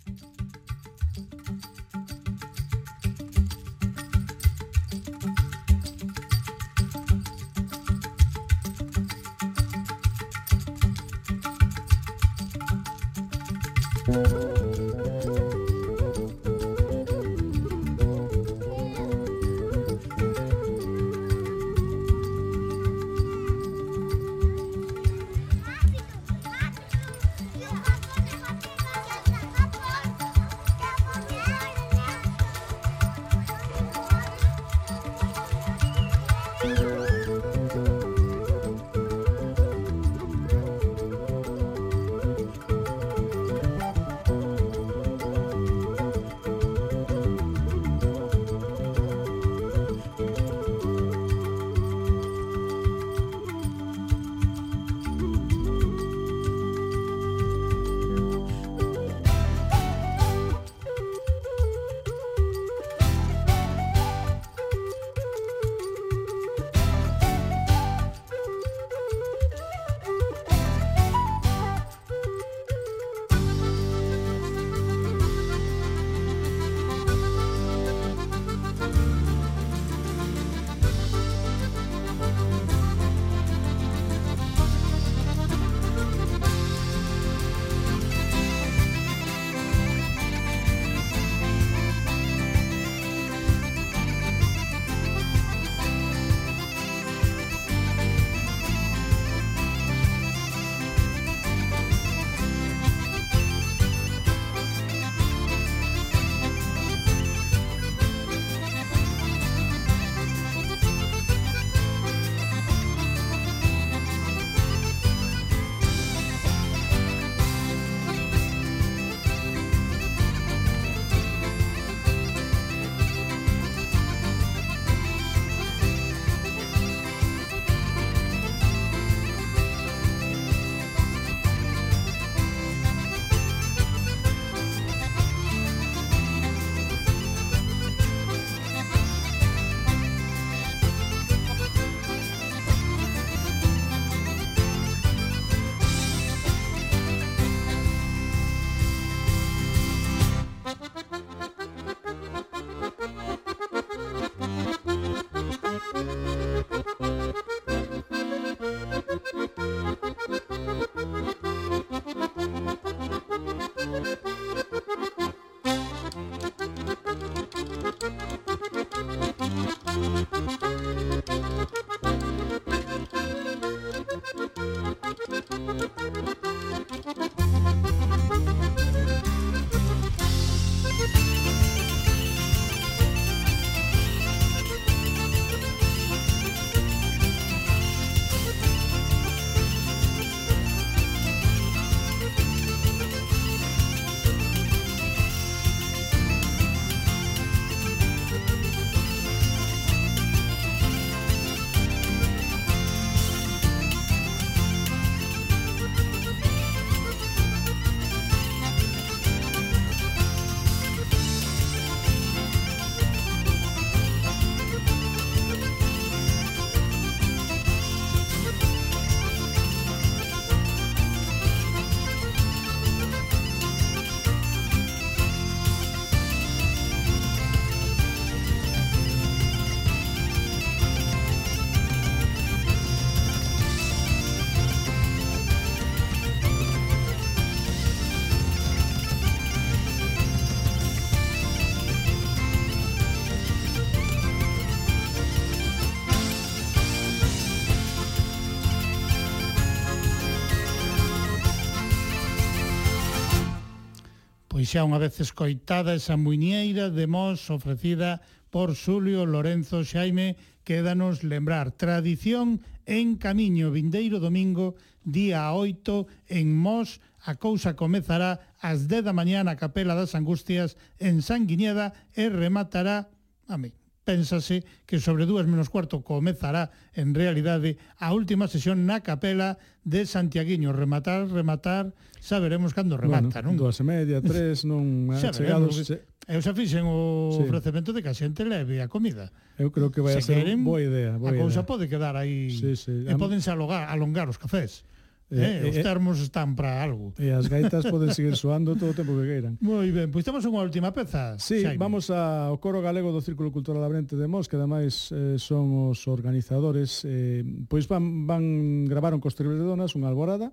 xa unha vez escoitada esa muñeira de Mos ofrecida por Xulio Lorenzo Xaime, quédanos lembrar tradición en camiño vindeiro domingo, día 8, en Mos, a cousa comezará ás 10 da mañá na Capela das Angustias en Sanguineda e rematará a mí. Pénsase que sobre dúas menos cuarto comezará en realidade a última sesión na capela de Santiaguiño. Rematar, rematar, xa veremos cando remata, bueno, non? Dúas e media, tres, *laughs* non xa chegados... Veremos, Eu xa fixen o sí. ofrecemento de que a xente leve a comida. Eu creo que vai se a ser queren, boa idea. Boa a cousa idea. pode quedar aí sí, sí. e poden podense alongar, alongar os cafés. Eh, eh, os eh, eh. termos están para algo. E as gaitas poden *laughs* seguir soando todo o tempo que queiran. Moi ben, pois temos unha última peza. Sí, Xaime. vamos ao coro galego do Círculo Cultural Abrente de Mos, que ademais eh, son os organizadores. Eh, pois van, van gravaron cos Donas unha alborada,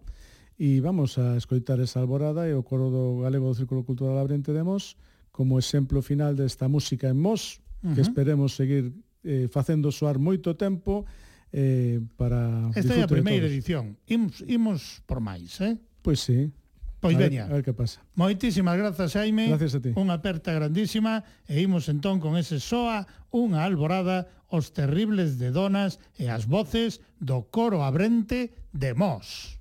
e vamos a escoitar esa alborada e o coro do galego do Círculo Cultural Abrente de Mos como exemplo final desta música en Mos, uh -huh. que esperemos seguir eh, facendo soar moito tempo, eh, para... Esta é a primeira edición. Imos, imos por máis, eh? Pois sí. Pois a veña. A ver que pasa. Moitísimas grazas, Jaime. Gracias a ti. Unha aperta grandísima e imos entón con ese soa unha alborada os terribles de donas e as voces do coro abrente de Mos.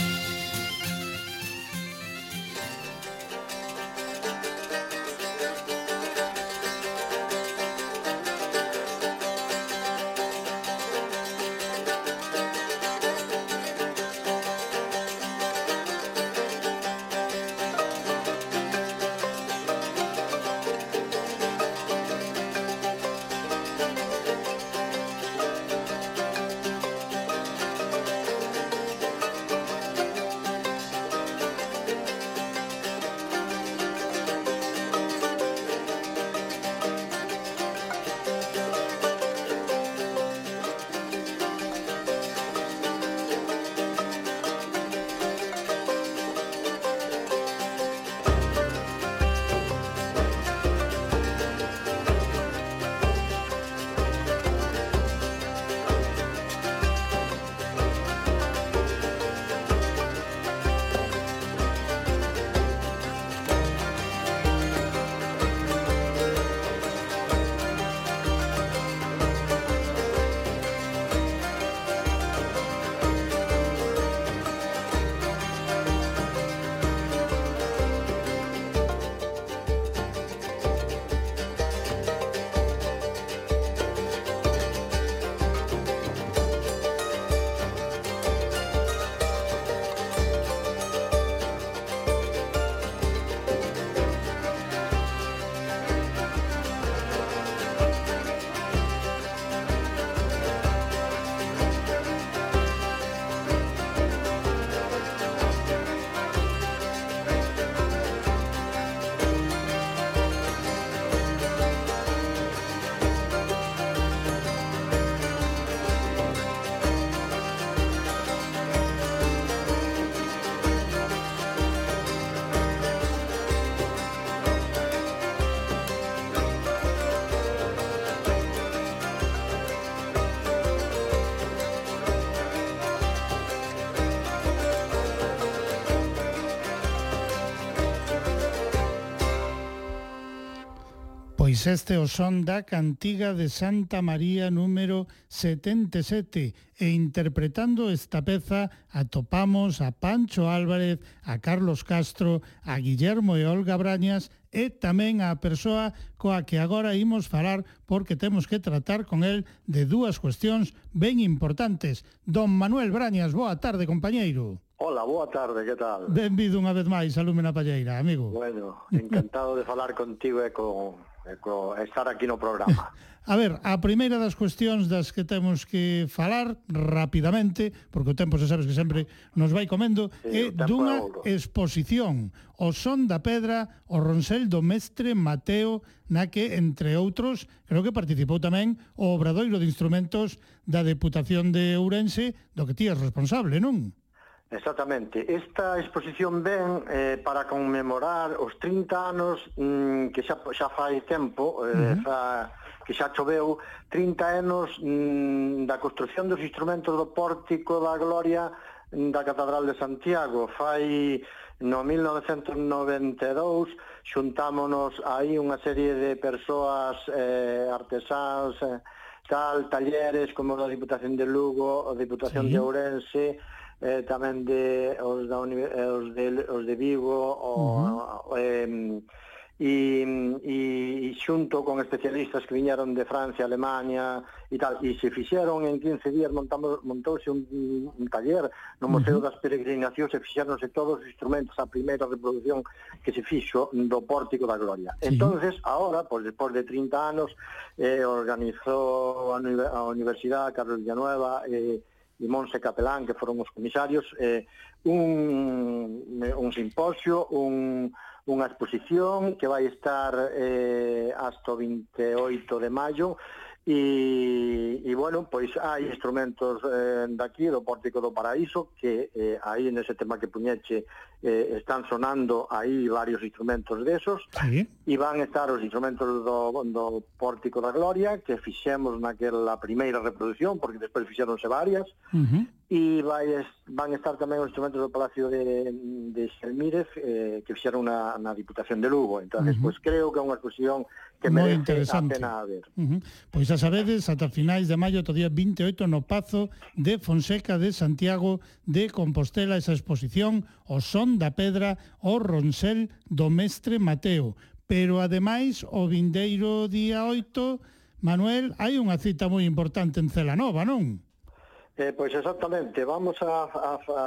Pois este o son da cantiga de Santa María número 77 e interpretando esta peza atopamos a Pancho Álvarez, a Carlos Castro, a Guillermo e Olga Brañas e tamén a persoa coa que agora imos falar porque temos que tratar con el de dúas cuestións ben importantes. Don Manuel Brañas, boa tarde, compañeiro. Hola, boa tarde, que tal? Benvido unha vez máis a Lúmena Palleira, amigo. Bueno, encantado de falar contigo e con Eh, co estar aquí no programa. *laughs* A ver, a primeira das cuestións das que temos que falar rapidamente, porque o tempo se sabes que sempre nos vai comendo, sí, é dunha é exposición, o Son da Pedra, o Ronsel do Mestre Mateo, na que, entre outros, creo que participou tamén o Obradoiro de Instrumentos da Deputación de Ourense, do que ti és responsable, non? Exactamente. Esta exposición ven eh, para conmemorar os 30 anos mm, que xa, xa fai tempo, eh, uh -huh. fa, que xa choveu, 30 anos mm, da construcción dos instrumentos do Pórtico da Gloria mm, da Catedral de Santiago. Fai no 1992 xuntámonos aí unha serie de persoas eh, artesáns, eh, tal, talleres como a Diputación de Lugo, a Diputación sí. de Ourense, eh, tamén de os da eh, os de os de Vigo o uh -huh. eh, e, e, e xunto con especialistas que viñeron de Francia, Alemania e tal, e se fixeron en 15 días montamos, montouse un, un taller no Museo uh -huh. das Peregrinacións e fixeronse todos os instrumentos a primeira reproducción que se fixo do Pórtico da Gloria. Sí. entonces ahora, pois, pues, despois de 30 anos, eh, organizou a, a Universidade Carlos Villanueva eh, e Monse Capelán, que foron os comisarios, eh, un, un simposio, un, unha exposición que vai estar eh, hasta o 28 de maio E, e bueno, pois hai instrumentos eh, daqui do Pórtico do Paraíso que eh, aí nese tema que puñeche eh, están sonando aí varios instrumentos desos sí. e van estar os instrumentos do, do Pórtico da Gloria que fixemos naquela primeira reproducción porque despois fixeronse varias uh -huh. e vai es, van estar tamén os instrumentos do Palacio de, de Xelmírez eh, que fixeron na, na Diputación de Lugo entonces uh -huh. pois creo que é unha exposición que merece a pena ver uh -huh. Pois sabedes, ata finais de maio do día 28 no Pazo de Fonseca de Santiago de Compostela esa exposición O son da pedra o Ronsel do Mestre Mateo. Pero ademais o vindeiro día 8, Manuel, hai unha cita moi importante en Celanova, non? Eh, pois exactamente, vamos a, a, a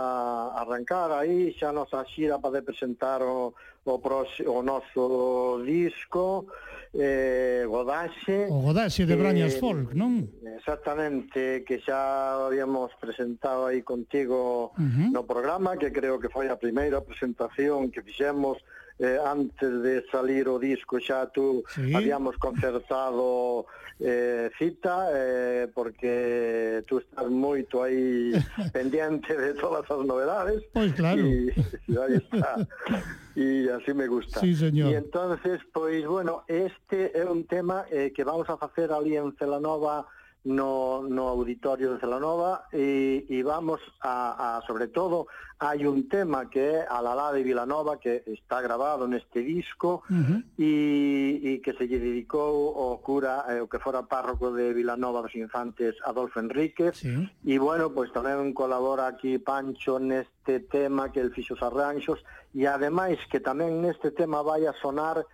arrancar aí xa nosa xira para de presentar o, o, pros, o noso disco eh, Godaxe O Godaxe de eh, Brañas eh, Folk, non? Exactamente, que xa habíamos presentado aí contigo uh -huh. no programa Que creo que foi a primeira presentación que fixemos eh, antes de salir o disco xa tú sí. habíamos concertado eh, cita eh, porque tú estás moito aí *laughs* pendiente de todas as novedades pois pues claro e, e aí está e así me gusta sí, señor. e entonces pois bueno este é un tema eh, que vamos a facer ali en Celanova Nova no, no auditorio de Celanova e, e vamos a, a, sobre todo, hai un tema que é a Lalá de Vilanova que está grabado neste disco uh -huh. e, e que se lle dedicou o cura, eh, o que fora párroco de Vilanova dos Infantes Adolfo Enríquez sí. e bueno, pois tamén colabora aquí Pancho neste tema que el fixo os arranxos e ademais que tamén neste tema vai a sonar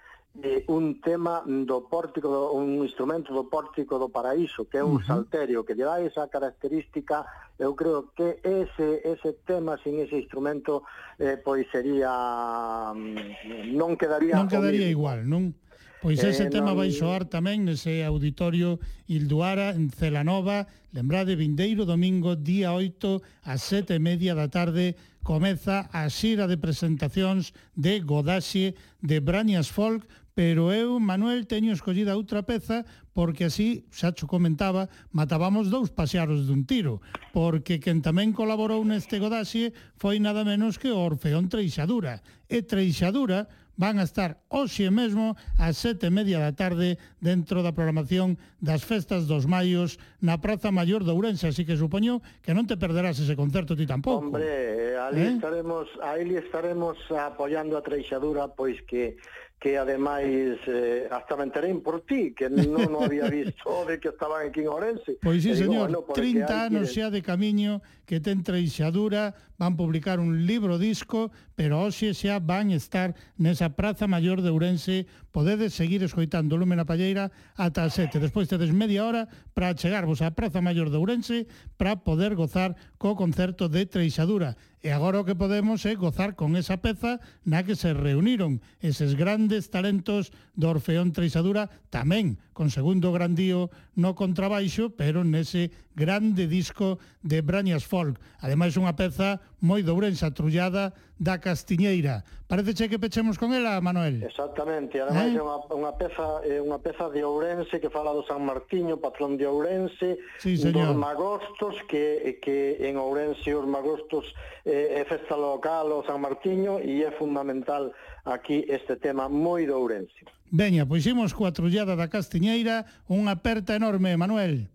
eh, un tema do pórtico, do, un instrumento do pórtico do paraíso, que é un uh -huh. salterio, que lle dá esa característica, eu creo que ese, ese tema sin ese instrumento eh, pois sería mm, non quedaría Non quedaría igual, non? Pois ese eh, tema non... vai soar tamén nese auditorio Ilduara en Celanova, lembrade vindeiro domingo día 8 ás sete e media da tarde comeza a xira de presentacións de Godaxe de Branias Folk pero eu, Manuel, teño escollida outra peza porque así, xa cho comentaba, matábamos dous pasearos dun tiro, porque quen tamén colaborou neste godaxe foi nada menos que o Orfeón Treixadura. E Treixadura van a estar hoxe mesmo ás sete e media da tarde dentro da programación das Festas dos Maios na Praza Maior de Ourense, así que supoño que non te perderás ese concerto ti tampouco. Hombre, ali ¿Eh? estaremos, ali estaremos apoiando a Treixadura, pois que que ademais eh, hasta me enterei por ti, que non o había *laughs* visto de que estaban aquí en Orense. Pois sí, digo, señor, digo, bueno, 30 anos que... xa de camiño que ten treixadura, van publicar un libro disco, pero hoxe xa van estar nesa Praza Mayor de Ourense Podedes seguir escoitando Lume na Palleira ata as 7. Despois tedes media hora para chegarvos á Praza Maior de Ourense para poder gozar co concerto de Treixadura. E agora o que podemos é gozar con esa peza na que se reuniron eses grandes talentos do Orfeón Treixadura tamén con Segundo Grandío no contrabaixo, pero nese grande disco de Brañas Folk. Ademais unha peza moi dourensa, trullada da Castiñeira. Parece que pechemos con ela, Manuel. Exactamente, ademais eh? é eh? unha, unha peza é unha peza de Ourense que fala do San Martiño, patrón de Ourense, sí, señor. dos magostos que que en Ourense os magostos eh, é festa local o San Martiño e é fundamental aquí este tema moi de Ourense. Veña, pois imos coa trullada da Castiñeira, unha aperta enorme, Manuel.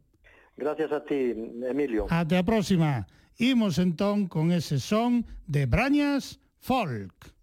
Gracias a ti, Emilio. Até a próxima. Imos entón con ese son de Brañas Folk.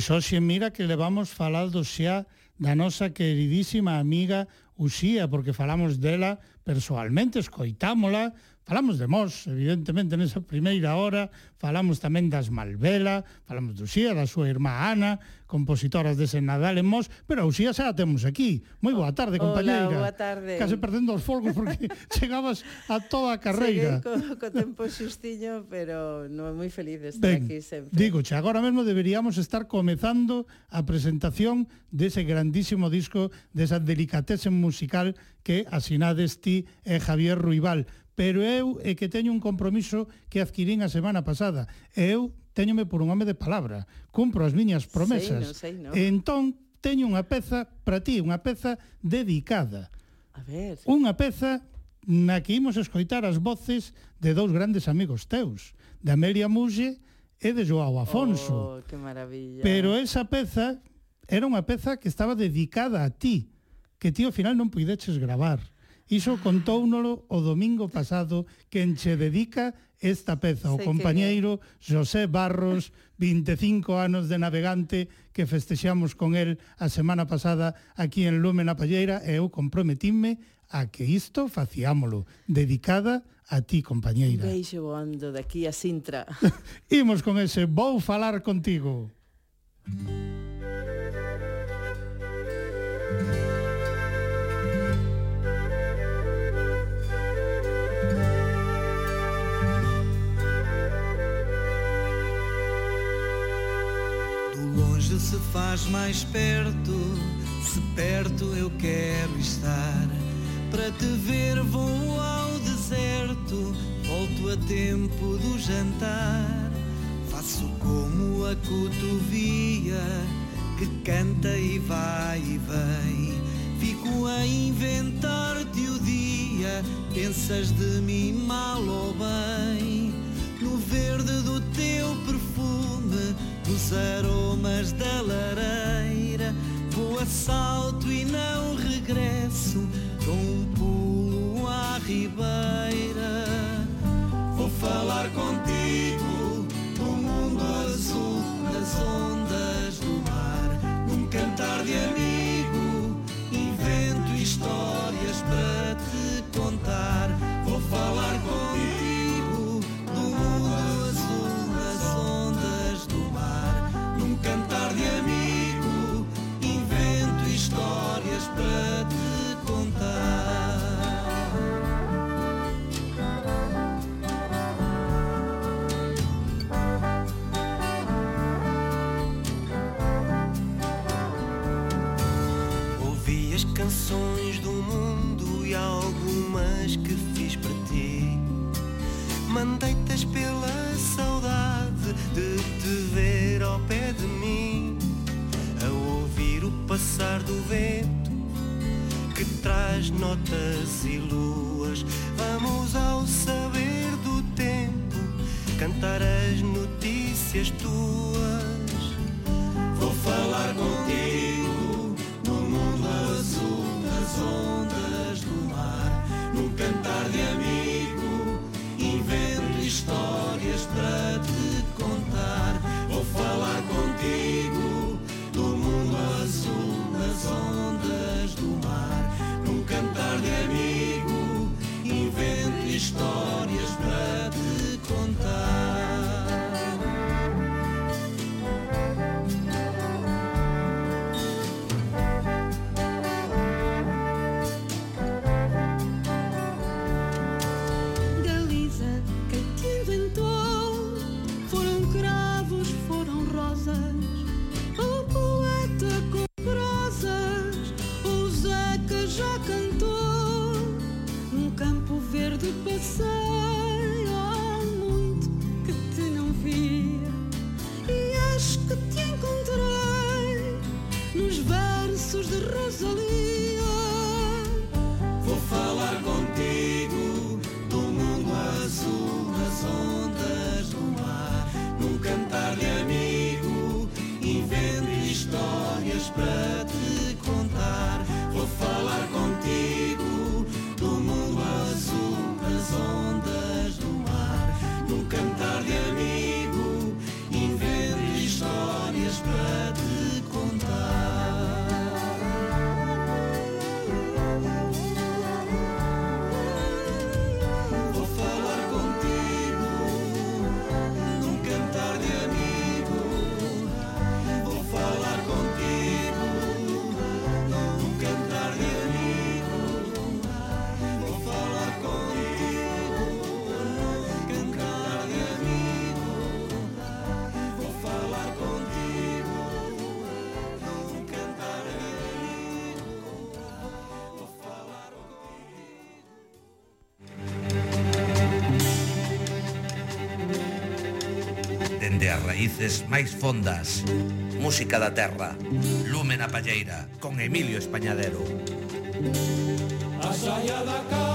Pois hoxe mira que levamos falando xa da nosa queridísima amiga Uxía, porque falamos dela persoalmente, escoitámola, Falamos de Mos, evidentemente, nesa primeira hora, falamos tamén das Malvela, falamos de Uxía, da súa irmá Ana, compositoras dese Nadal en Mos, pero a Uxía xa a temos aquí. Moi boa tarde, compañeira. Hola, boa tarde. Case perdendo os folgos porque *laughs* chegabas a toda a carreira. Seguei co, co tempo xustiño, pero non é moi feliz de estar ben, aquí sempre. Digo, xa, agora mesmo deberíamos estar comezando a presentación dese grandísimo disco, desa delicatese musical que asinades ti e Javier Ruibal pero eu é que teño un compromiso que adquirín a semana pasada. Eu teñome por un home de palabra, cumpro as miñas promesas. Sei, no, sei, no. Entón, teño unha peza para ti, unha peza dedicada. A ver. Unha peza na que imos escoitar as voces de dous grandes amigos teus, de Amelia Muxe e de Joao Afonso. Oh, que maravilla. Pero esa peza era unha peza que estaba dedicada a ti, que ti ao final non puideches gravar. Iso contóunolo o domingo pasado quen che dedica esta peza, o Sei compañeiro. José Barros, 25 anos de navegante que festexamos con el a semana pasada aquí en Lume na Palleira e eu comprometime a que isto faciámolo, dedicada a ti, compañeira. Beixo voando aquí a Sintra. *laughs* Imos con ese Vou falar contigo. Música longe se faz mais perto, se perto eu quero estar. Para te ver vou ao deserto, volto a tempo do jantar. Faço como a cotovia que canta e vai e vem. Fico a inventar-te o dia, pensas de mim mal ou bem. No verde do teu perfume, nos aromas da lareira, vou a salto e não regresso, dou um pulo à ribeira. Do vento que traz notas e luas. Vamos ao saber do tempo cantar as notícias tuas. Vou falar contigo no mundo azul, nas ondas do mar, num cantar de amigo, so raíces máis fondas. Música da terra, lume na palleira, con Emilio Españadero. A saia da casa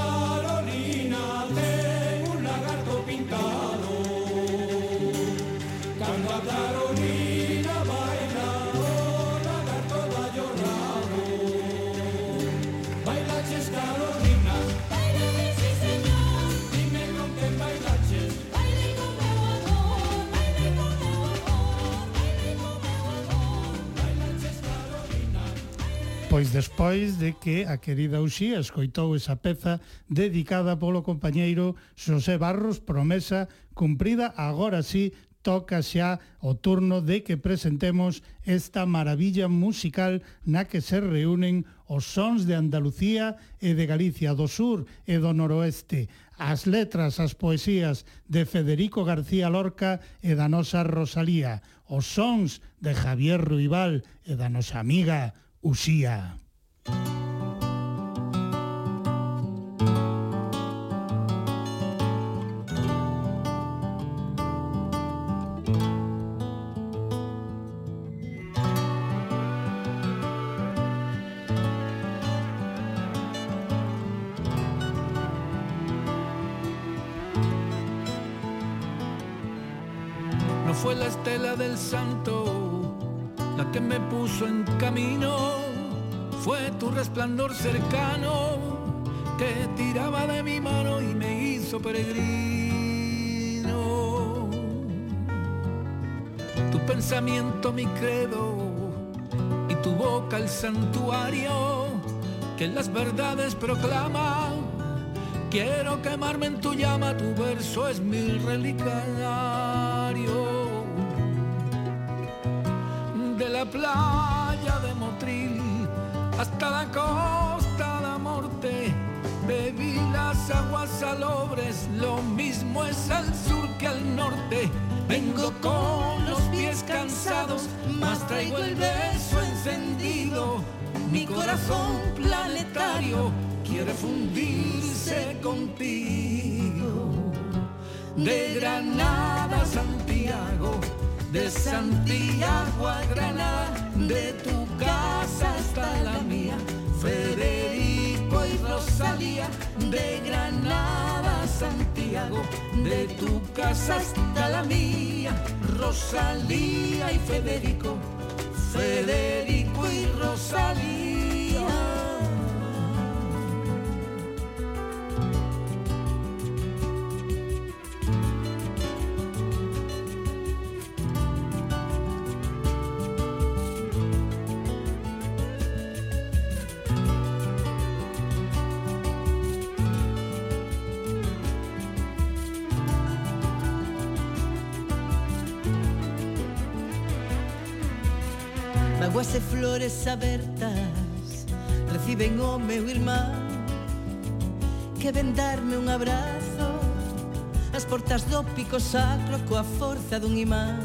Pois despois de que a querida Uxía escoitou esa peza dedicada polo compañeiro Xosé Barros, promesa cumprida, agora sí toca xa o turno de que presentemos esta maravilla musical na que se reúnen os sons de Andalucía e de Galicia do Sur e do Noroeste, as letras, as poesías de Federico García Lorca e da nosa Rosalía, os sons de Javier Ruibal e da nosa amiga Uxía. No fue la estela del santo la que me puso en camino, fue tu resplandor cercano que tiraba de mi mano y me hizo peregrino. Tu pensamiento mi credo y tu boca el santuario que las verdades proclama. Quiero quemarme en tu llama, tu verso es mi relicario de la playa hasta la costa de Morte. Bebí las aguas salobres, lo mismo es al sur que al norte. Vengo con los pies cansados, mas traigo el beso encendido. Mi corazón planetario quiere fundirse contigo. De Granada a Santiago de Santiago a Granada, de tu casa hasta la mía, Federico y Rosalía, de Granada a Santiago, de tu casa hasta la mía, Rosalía y Federico, Federico y Rosalía. flores abertas reciben o meu irmán. Que ven darme un abrazo as portas do pico sacro coa forza dun imán.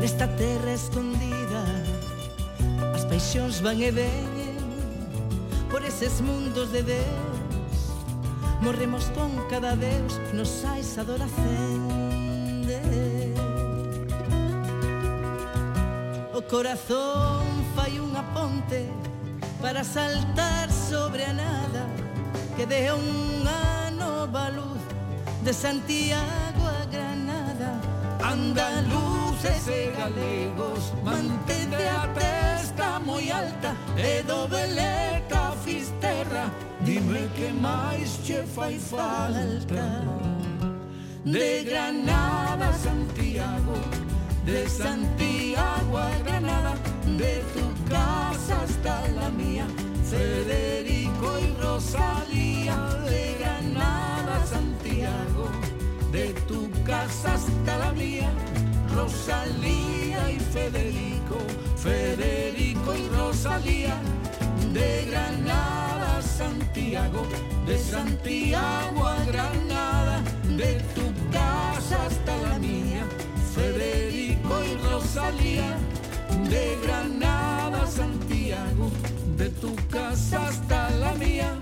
Nesta terra escondida as paixóns van e veñen por eses mundos de Deus. Morremos con cada Deus nos sais adoracendes corazón fai unha ponte para saltar sobre a nada que dea unha nova luz de Santiago a Granada. Andaluces e galegos, mantente a testa moi alta e do beleta fisterra, dime que máis che fai falta. De Granada a Santiago, de Santiago a Granada De tu casa hasta la mía. Federico y Rosalía De Granada Santiago. De tu casa hasta la mía, Rosalía y Federico, Federico y Rosalía, de Granada Santiago, de Santiago a Granada, de tu casa hasta la mía, Federico salía de Granada a Santiago, de tu casa hasta la mía.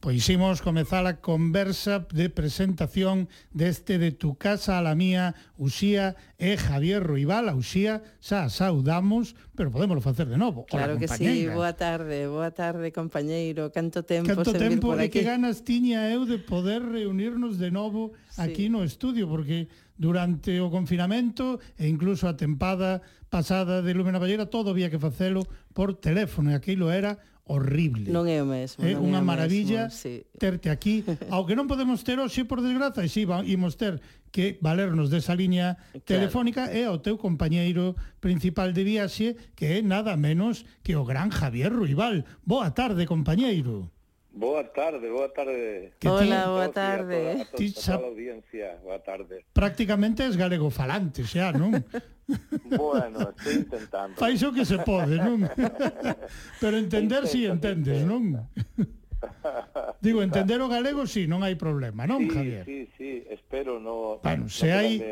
Pois imos comezar a conversa de presentación deste de tu casa a la mía, Uxía e eh, Javier Ruibal. A Uxía xa saudamos, pero podemos facer de novo. Hola, claro que sí, boa tarde, boa tarde, compañeiro. Canto tempo Canto tempo por aquí. e que ganas tiña eu de poder reunirnos de novo sí. aquí no estudio, porque durante o confinamento e incluso a tempada pasada de Lume na Ballera todo había que facelo por teléfono e aquilo era horrible. Non é o mesmo. É unha é maravilla mesmo, sí. terte aquí, *laughs* ao que non podemos ter hoxe por desgraza, e si imos ter que valernos desa liña claro. telefónica é ao teu compañeiro principal de viaxe, que é nada menos que o gran Javier Ruibal. Boa tarde, compañeiro. Boa tarde, boa tarde. Que Hola, boa tarde. A toda, a ti xa... a toda a audiencia, boa tarde. Prácticamente es galego falante xa, non? bueno, estoy intentando. Fais o que se pode, non? *laughs* Pero entender si sí, entendes, non? *laughs* Digo, entender o galego si sí, non hai problema, non, sí, Javier? Sí, sí, espero no... Bueno, no se hai...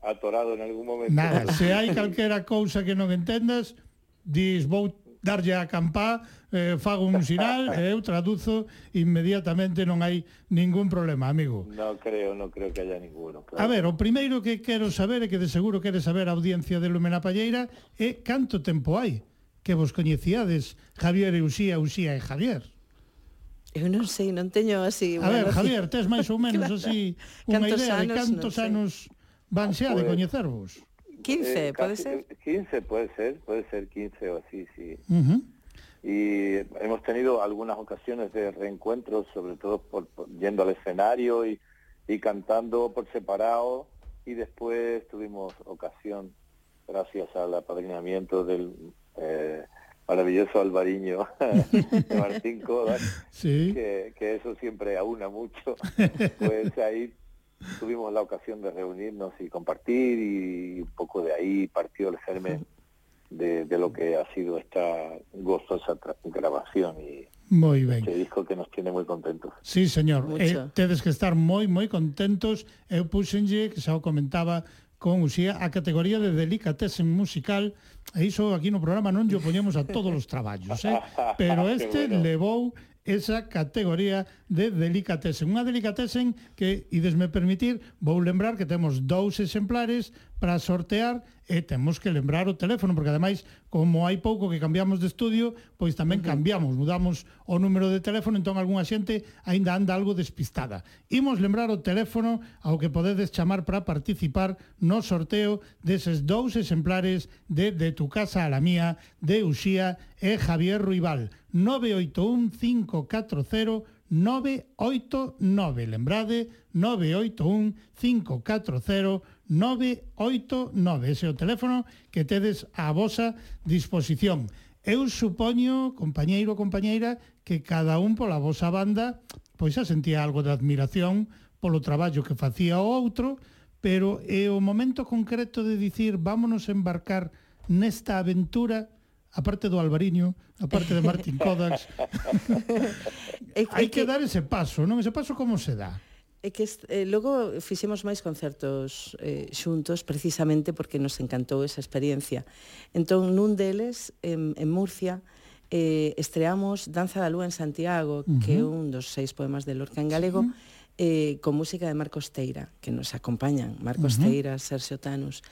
Atorado en algún momento. Nada, se hai *laughs* calquera cousa que non entendas, dis, vou darlle a campá eh, fago un sinal *laughs* e eh, eu traduzo inmediatamente, non hai ningún problema, amigo. Non creo, non creo que haya ninguno. Claro. A ver, o primeiro que quero saber e que de seguro quere saber a audiencia de Lumena Palleira é canto tempo hai que vos coñecíades Javier e Uxía, Uxía e Javier. Eu non sei, non teño así... A ver, Javier, tes máis ou *laughs* menos claro. así unha idea anos, de cantos anos van xa de coñecervos? 15, eh, pode ser? 15, pode ser, pode ser 15 ou así, sí. Uh -huh. Y hemos tenido algunas ocasiones de reencuentros, sobre todo por, por- yendo al escenario y, y cantando por separado y después tuvimos ocasión, gracias al apadrinamiento del eh, maravilloso Alvariño *laughs* de Martín Kodak, Sí. que, que eso siempre aúna mucho, pues ahí tuvimos la ocasión de reunirnos y compartir y un poco de ahí partió el germen *laughs* de, de lo que ha sido esta gozosa grabación y moi ben. Este disco que nos tiene muy contentos. Sí, señor. Mucho. Eh, tedes que estar moi, moi contentos. Eu puxenlle, que xa o comentaba con Uxía, a categoría de delicatessen musical, e iso aquí no programa non lle poñemos a todos os traballos, eh? *laughs* pero este bueno. levou esa categoría de delicatessen. Unha delicatessen que, idesme permitir, vou lembrar que temos dous exemplares para sortear e temos que lembrar o teléfono, porque ademais, como hai pouco que cambiamos de estudio, pois tamén uh -huh. cambiamos, mudamos o número de teléfono, entón algunha xente aínda anda algo despistada. Imos lembrar o teléfono ao que podedes chamar para participar no sorteo deses dous exemplares de De tu casa a la mía, de Uxía e Javier Ruibal. 981 540 989, lembrade, 981 540 989, ese é o teléfono que tedes a vosa disposición. Eu supoño, compañeiro ou compañeira, que cada un pola vosa banda pois xa sentía algo de admiración polo traballo que facía o outro, pero é o momento concreto de dicir vámonos embarcar nesta aventura a parte do Alvariño, a parte de Martin *laughs* Kodax. Hai que, que dar ese paso, non? Ese paso como se dá? É que eh, logo fixemos máis concertos eh, xuntos precisamente porque nos encantou esa experiencia. Entón, nun deles, en, en Murcia, eh, estreamos Danza da Lúa en Santiago, uh -huh. que é un dos seis poemas de Lorca en galego, sí. eh, con música de Marcos Teira, que nos acompañan, Marcos uh -huh. Teira, Sergio Tanus.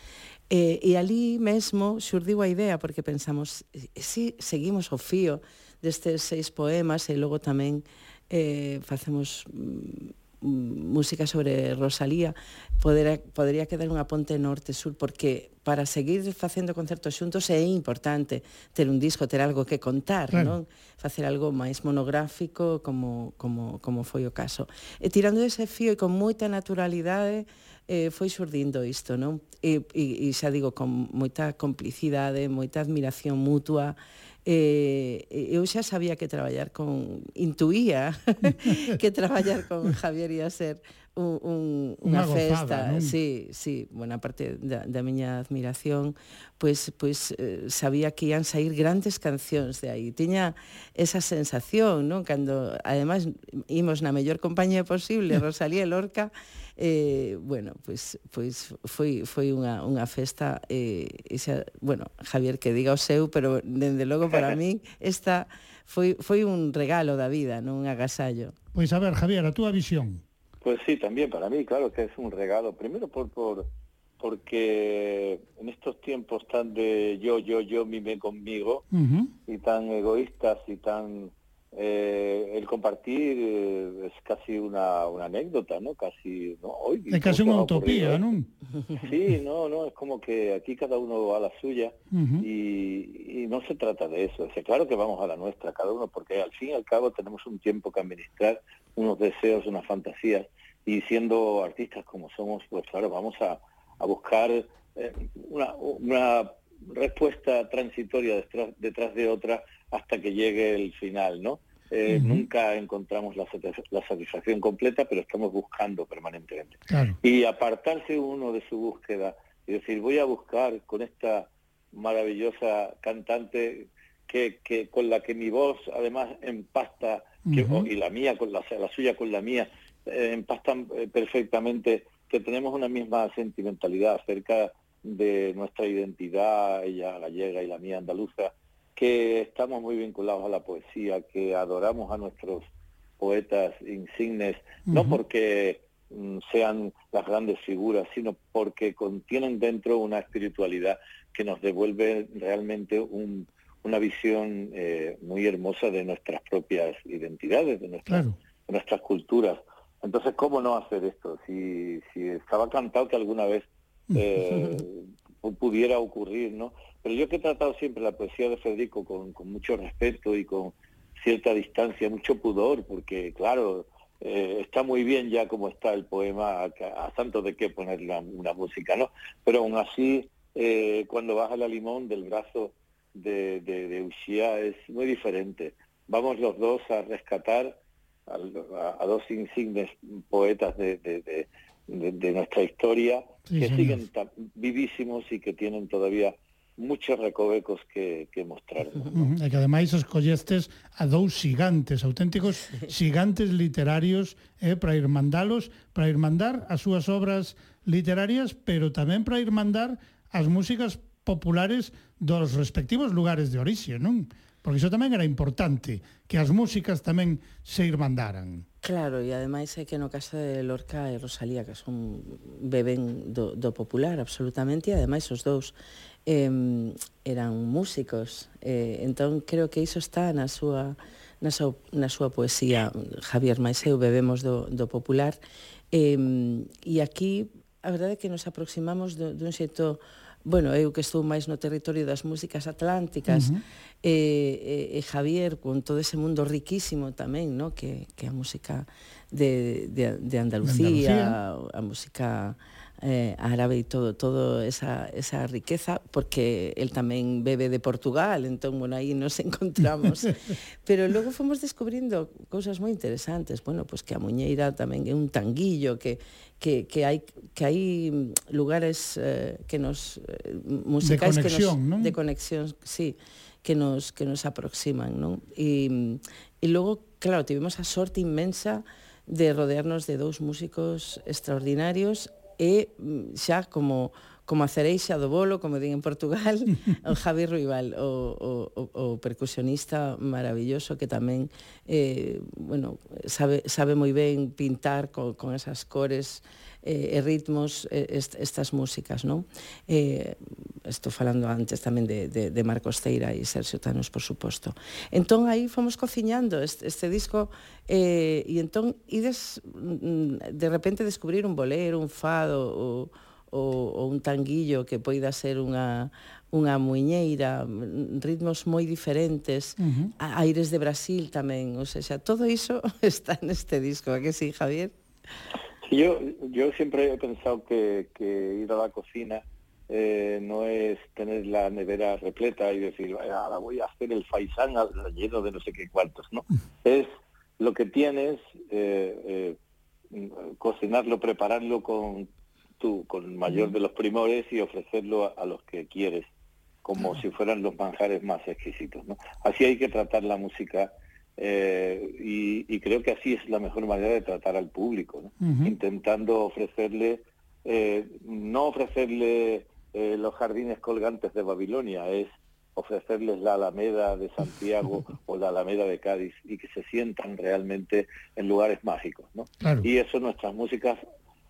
E, e ali mesmo xurdiu a idea, porque pensamos, si seguimos o fío destes seis poemas e logo tamén eh, facemos mm, mm, música sobre Rosalía poder, podría quedar unha ponte norte-sur porque para seguir facendo concertos xuntos é importante ter un disco, ter algo que contar claro. non facer algo máis monográfico como, como, como foi o caso e tirando ese fío e con moita naturalidade eh, foi xurdindo isto, non? E, e, e xa digo, con moita complicidade, moita admiración mutua, eh, eu xa sabía que traballar con, intuía *laughs* que traballar con Javier ia ser un, un, unha, unha festa, non? sí, sí, buena parte da, da miña admiración, pois pues, pois pues, eh, sabía que ian sair grandes cancións de aí. Tiña esa sensación, non? Cando ademais imos na mellor compañía posible, *laughs* Rosalía e Lorca, eh, bueno, pois pois foi foi unha unha festa eh, esa, bueno, Javier que diga o seu, pero dende logo para min *laughs* esta foi foi un regalo da vida, non un agasallo. Pois a ver, Javier, a túa visión. Pues sí, también para mí, claro que es un regalo. Primero por, por porque en estos tiempos tan de yo, yo, yo, mime conmigo y tan egoístas y tan eh, el compartir eh, es casi una, una anécdota, ¿no? Casi, ¿no? Hoy, É casi ¿cómo unha se ha ocurrido utopía, esto? non? Sí, no, no, es como que aquí cada uno va a la suya y, y no se trata de eso. O sea, claro que vamos a la nuestra, cada uno, porque al fin y al cabo tenemos un tiempo que administrar, unos deseos, unas fantasías, y siendo artistas como somos, pues claro, vamos a, a buscar eh, una, una respuesta transitoria detrás, de otra hasta que llegue el final, ¿no? Eh. Nunca encontramos la, la satisfacción completa, pero estamos buscando permanentemente Claro. y apartarse uno de su búsqueda y decir voy a buscar con esta maravillosa cantante que, que con la que mi voz además empasta que- y la mía con la, la suya con la mía eh, empastan eh, perfectamente que tenemos una misma sentimentalidad acerca de nuestra identidad ella gallega y la mía andaluza que estamos muy vinculados a la poesía que adoramos a nuestros poetas insignes no porque mm, sean las grandes figuras, sino porque contienen dentro una espiritualidad que nos devuelve realmente un- una visión eh, muy hermosa de nuestras propias identidades, de nuestras, Claro. de nuestras culturas. Entonces, ¿cómo no hacer esto? Si, si estaba cantado que alguna vez eh, pu- pudiera ocurrir, ¿no? Pero yo que he tratado siempre la poesía de Federico con, mucho respeto y con cierta distancia, mucho pudor, porque claro, eh, está muy bien ya como está el poema, a, tanto de qué poner la- una música, ¿no? Pero aún así, eh, cuando baja la limón del brazo de, de, es muy diferente. Vamos los dos a rescatar a, dos insignes poetas de- de, de nuestra historia, sí, que señor. siguen vivísimos y que tienen todavía muchos recovecos que, que mostrar. ¿no? E que ademais os collestes a dous xigantes, auténticos xigantes literarios eh, para irmandalos, para irmandar as súas obras literarias, pero tamén para irmandar as músicas populares dos respectivos lugares de orixe, non? porque iso tamén era importante, que as músicas tamén se irmandaran. Claro, e ademais é que no caso de Lorca e Rosalía, que son beben do, do popular absolutamente, e ademais os dous eh, eran músicos. Eh, entón, creo que iso está na súa, na súa, na súa poesía. Javier Maiseu bebemos do, do popular. Eh, e aquí, a verdade é que nos aproximamos do, dun xeito bueno, eu que estou máis no territorio das músicas atlánticas, uh -huh. e, e, e Javier con todo ese mundo riquísimo tamén, no? que, que a música de, de, de Andalucía, de Andalucía. a música eh, árabe e todo, todo esa, esa riqueza, porque él tamén bebe de Portugal, entón, bueno, aí nos *laughs* encontramos. Pero logo fomos descubrindo cousas moi interesantes, bueno, pois pues que a Muñeira tamén é un tanguillo, que, que, que hai que hai lugares eh, que nos eh, musicais de conexión, que nos, non? de conexión, sí, que nos que nos aproximan, non? E e logo, claro, tivemos a sorte inmensa de rodearnos de dous músicos extraordinarios é mm, xa como como a cereixa do bolo, como din en Portugal, *laughs* o Javi Ruibal, o, o, o percusionista maravilloso que tamén eh, bueno, sabe, sabe moi ben pintar con, con esas cores eh, e ritmos eh, est, estas músicas, non? Eh, estou falando antes tamén de, de, de Marcos Teira e Sergio Tanos, por suposto. Entón, aí fomos cociñando este, este disco eh, e entón ides mm, de repente descubrir un bolero, un fado, ou, ou, ou un tanguillo que poida ser unha, unha muiñeira, mm, ritmos moi diferentes, uh -huh. aires de Brasil tamén, ou seja, todo iso *laughs* está neste disco, a que sí, Javier? Yo, yo siempre he pensado que, que ir a la cocina eh, no es tener la nevera repleta y decir, "Vaya, ahora voy a hacer el faisán lleno de no sé qué cuartos, ¿no? Es lo que tienes, eh, eh, cocinarlo, prepararlo con tu, con el mayor de los primores y ofrecerlo a, a los que quieres, como si fueran los manjares más exquisitos. ¿no? Así hay que tratar la música eh, y, y creo que así es la mejor manera de tratar al público, intentando ofrecerle, eh, no ofrecerle eh, los jardines colgantes de Babilonia, es ofrecerles la Alameda de Santiago *laughs* o la Alameda de Cádiz y que se sientan realmente en lugares mágicos, ¿no? Claro. Y eso nuestras músicas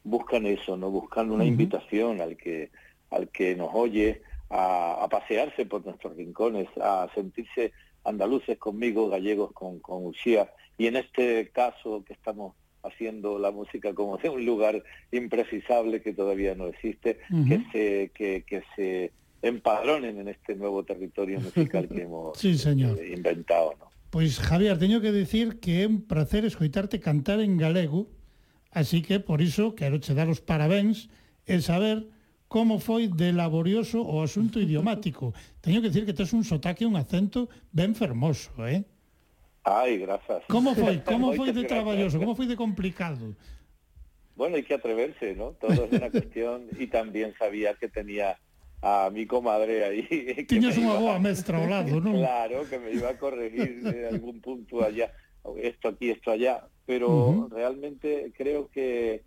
buscan eso, ¿no? Buscan una invitación al que al que nos oye a, a pasearse por nuestros rincones, a sentirse andaluces conmigo, gallegos con, con Uxía, y en este caso que estamos haciendo la música como de un lugar imprecisable que todavía no existe, que se que, que se empadronen en este nuevo territorio *laughs* musical que hemos Sí, señor. eh, inventado, ¿no? Pois Javier, teño que decir que é un placer escoitarte cantar en galego, así que por iso quero che dar os parabéns e saber como foi de laborioso o asunto idiomático. Teño que decir que tes un sotaque e un acento ben fermoso, eh? Ai, grazas. Como foi? *laughs* Como foi de traballoso? Como foi de complicado? Bueno, hay que atreverse, ¿no? Todo es una cuestión y también sabía que tenía a mi comadre aí. *laughs* Tiñas unha boa mestra ao lado, non? Claro, que me iba a corregir en algún punto allá, esto aquí, esto allá, pero uh -huh. realmente creo que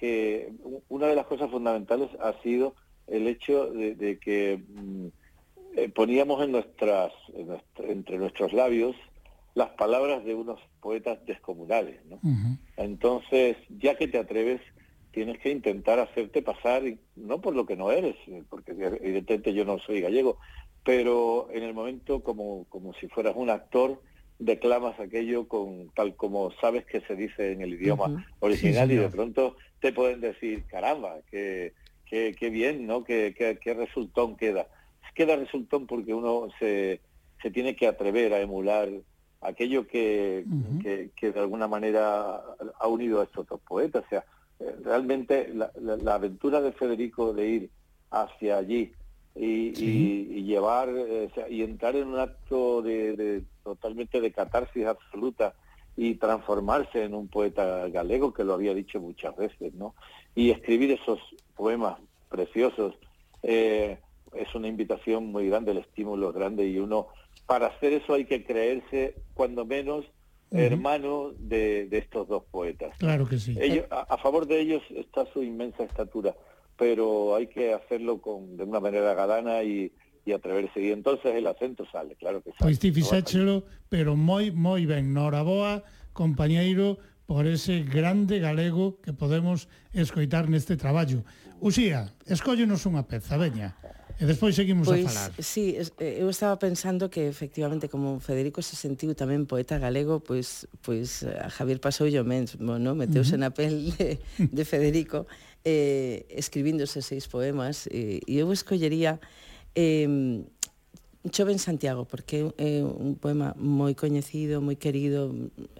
que una de las cosas fundamentales ha sido el hecho de, de que mm, eh, poníamos en nuestras, en nuestra- entre nuestros labios las palabras de unos poetas descomunales. Entonces, ya que te atreves, tienes que intentar hacerte pasar, no por lo que no eres, eh, porque evidentemente yo no soy gallego, pero en el momento como, como si fueras un actor, declamas aquello con tal como sabes que se dice en el idioma original Sí, y de pronto te pueden decir, caramba, qué, qué, qué bien, ¿no? Qué, qué, qué resultón queda. Queda resultón porque uno se, se tiene que atrever a emular aquello que, que, que de alguna manera ha unido a estos dos poetas. O sea, realmente la, la- la aventura de Federico de ir hacia allí y, Sí. y- y llevar eh, o sea, y entrar en un acto de, de- totalmente de catarsis absoluta y transformarse en un poeta galego que lo había dicho muchas veces, ¿no? Y escribir esos poemas preciosos eh, es una invitación muy grande, el estímulo es grande y uno para hacer eso hay que creerse cuando menos hermano de, de estos dos poetas. Claro que sí. Ellos, a, a favor de ellos está su inmensa estatura, pero hay que hacerlo con de una manera galana y, e atreverse. E entonces el acento sale, claro que sale. Pois ti fixéchelo, pero moi, moi ben. Noraboa, compañeiro, por ese grande galego que podemos escoitar neste traballo. Uxía, escóllenos unha peza, veña. E despois seguimos pois, a falar. Sí, eh, eu estaba pensando que efectivamente como Federico se sentiu tamén poeta galego, pois pois eh, a Javier pasou yo mesmo, no? meteuse uh -huh. na pel de, de Federico eh, escribíndose seis poemas e, e eu escollería Eh, Chove en Santiago, porque é un poema moi coñecido, moi querido,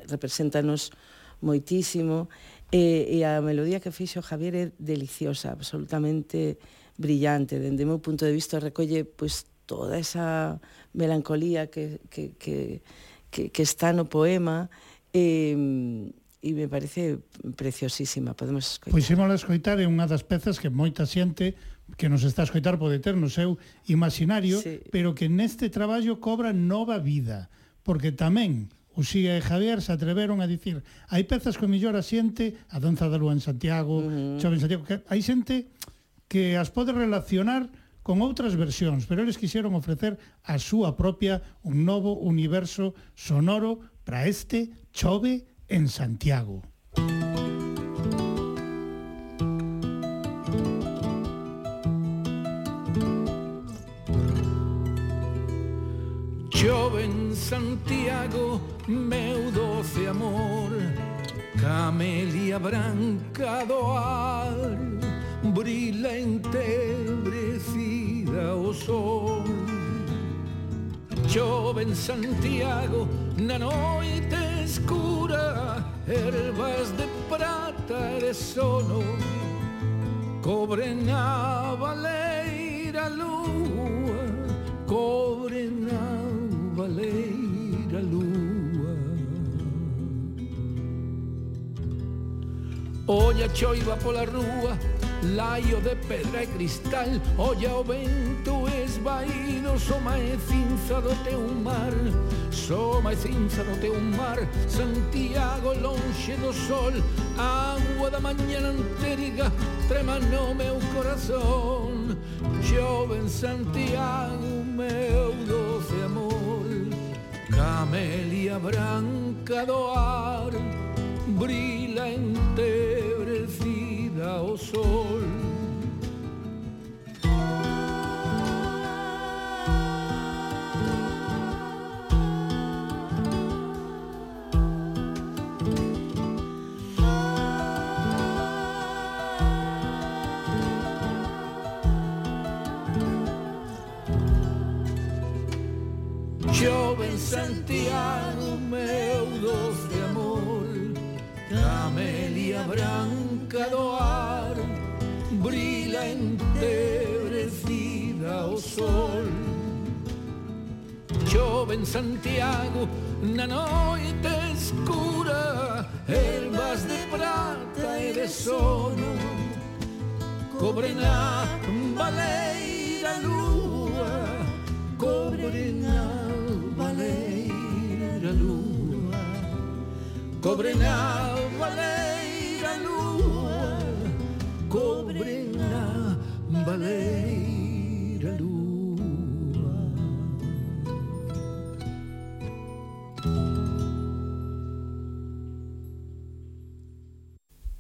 representanos moitísimo, e, e a melodía que fixo Javier é deliciosa, absolutamente brillante, dende o meu punto de vista recolle pois, toda esa melancolía que, que, que, que, que está no poema, e, e me parece preciosísima, podemos escoitar. Pois imos escoitar, é unha das pezas que moita xente que nos está a escoitar pode ter no seu imaginario, sí. pero que neste traballo cobra nova vida, porque tamén Uxía e Javier se atreveron a dicir hai pezas que millor a xente, a danza da lúa en Santiago, uh -huh. Chove en Santiago, que hai xente que as pode relacionar con outras versións, pero eles quixeron ofrecer a súa propia un novo universo sonoro para este Chove en Santiago. Joven Santiago, meu doce amor Camelia branca do ar Brila entebrecida o sol. Joven Santiago, na noite escura Ervas de prata de sono Cobre na valeira lua Cobre na baleira lúa Olla choiva pola rúa Laio de pedra e cristal. Olla o vento esvaído Soma e cinza do teu mar. Soma e cinza do teu mar Santiago lonxe do sol. Agua da mañana anteriga Trema no meu corazón. Chove en Santiago meu Camelia branca do ar Brila entebrecida ao sol Santiago meu doce amor Camelia branca do ar Brila entebrecida ao sol. Chove en Santiago na noite escura Ervas de prata e de sono Cobre na baleira lúa Cobre valeira lúa cobre na baleira lúa cobre na baleira lúa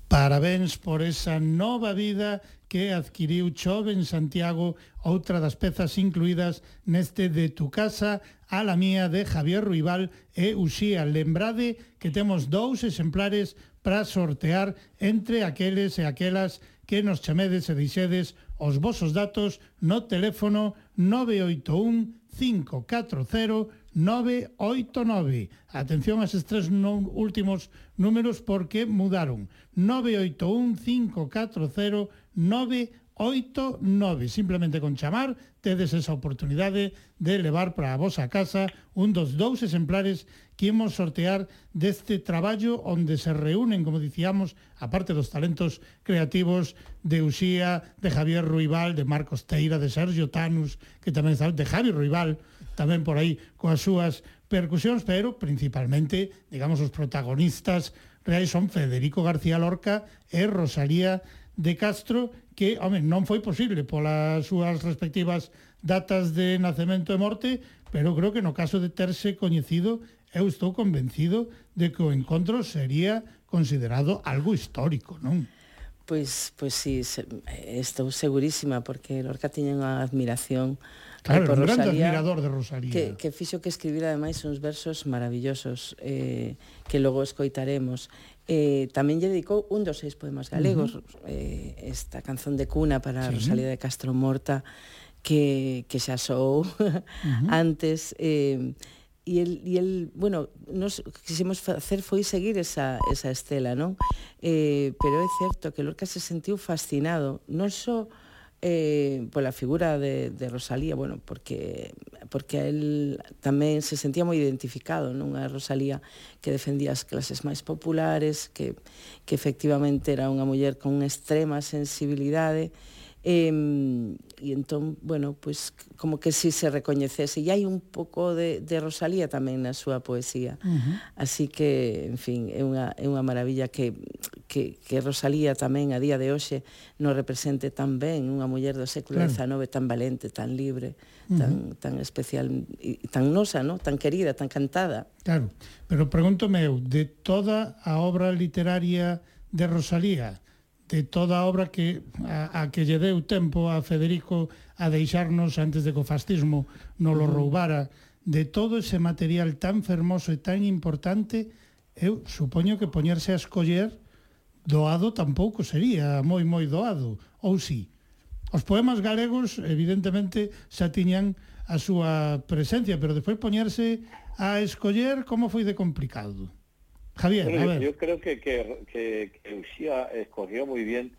Parabéns por esa nova vida que adquiriu Chove en Santiago, outra das pezas incluídas neste de Tu casa a la mía de Javier Ruibal e Uxía. Lembrade que temos dous exemplares para sortear entre aqueles e aquelas que nos chamedes e dixedes os vosos datos no teléfono 981 540 989. Atención a eses tres non, últimos números porque mudaron. 981-540-989. Simplemente con chamar tedes esa oportunidade de levar para a vosa casa un dos dous exemplares que imos sortear deste traballo onde se reúnen, como dicíamos, aparte dos talentos creativos de Uxía, de Javier Ruibal, de Marcos Teira, de Sergio Tanus, que tamén está, de Javi Ruibal, tamén por aí coas súas percusións, pero principalmente, digamos, os protagonistas reais son Federico García Lorca e Rosalía de Castro, que, home, non foi posible polas súas respectivas datas de nacemento e morte, pero creo que no caso de terse coñecido, eu estou convencido de que o encontro sería considerado algo histórico, non? Pois, pois sí, estou segurísima, porque Lorca tiña unha admiración Claro, por un grande admirador de Rosalía. Que, que fixo que escribir ademais uns versos maravillosos eh, que logo escoitaremos. Eh, tamén lle dedicou un dos seis poemas galegos, uh -huh. eh, esta canción de cuna para sí. Rosalía de Castro Morta, que, que xa sou uh -huh. antes. Eh, e el, e el, bueno, nos quisimos facer foi seguir esa, esa estela, non? Eh, pero é certo que Lorca se sentiu fascinado, non só so eh, pola figura de, de Rosalía, bueno, porque porque el tamén se sentía moi identificado nunha Rosalía que defendía as clases máis populares, que, que efectivamente era unha muller con extrema sensibilidade, e E, e entón, bueno, pois como que si se recoñecese. E hai un pouco de, de Rosalía tamén na súa poesía. Uh -huh. Así que, en fin, é unha, é unha maravilla que, que, que Rosalía tamén a día de hoxe nos represente tan ben unha muller do século XIX claro. tan valente, tan libre, uh -huh. tan, tan especial, e tan nosa, ¿no? tan querida, tan cantada. Claro, pero pregúntome eu, de toda a obra literaria de Rosalía, de toda a obra que a, a que lle deu tempo a Federico a deixarnos antes de que o fascismo non lo roubara, de todo ese material tan fermoso e tan importante, eu supoño que poñerse a escoller doado tampouco sería moi moi doado, ou si. Os poemas galegos, evidentemente, xa tiñan a súa presencia, pero despois poñerse a escoller como foi de complicado. Javier, Bueno, a ver. yo creo que, que, que, escogió muy bien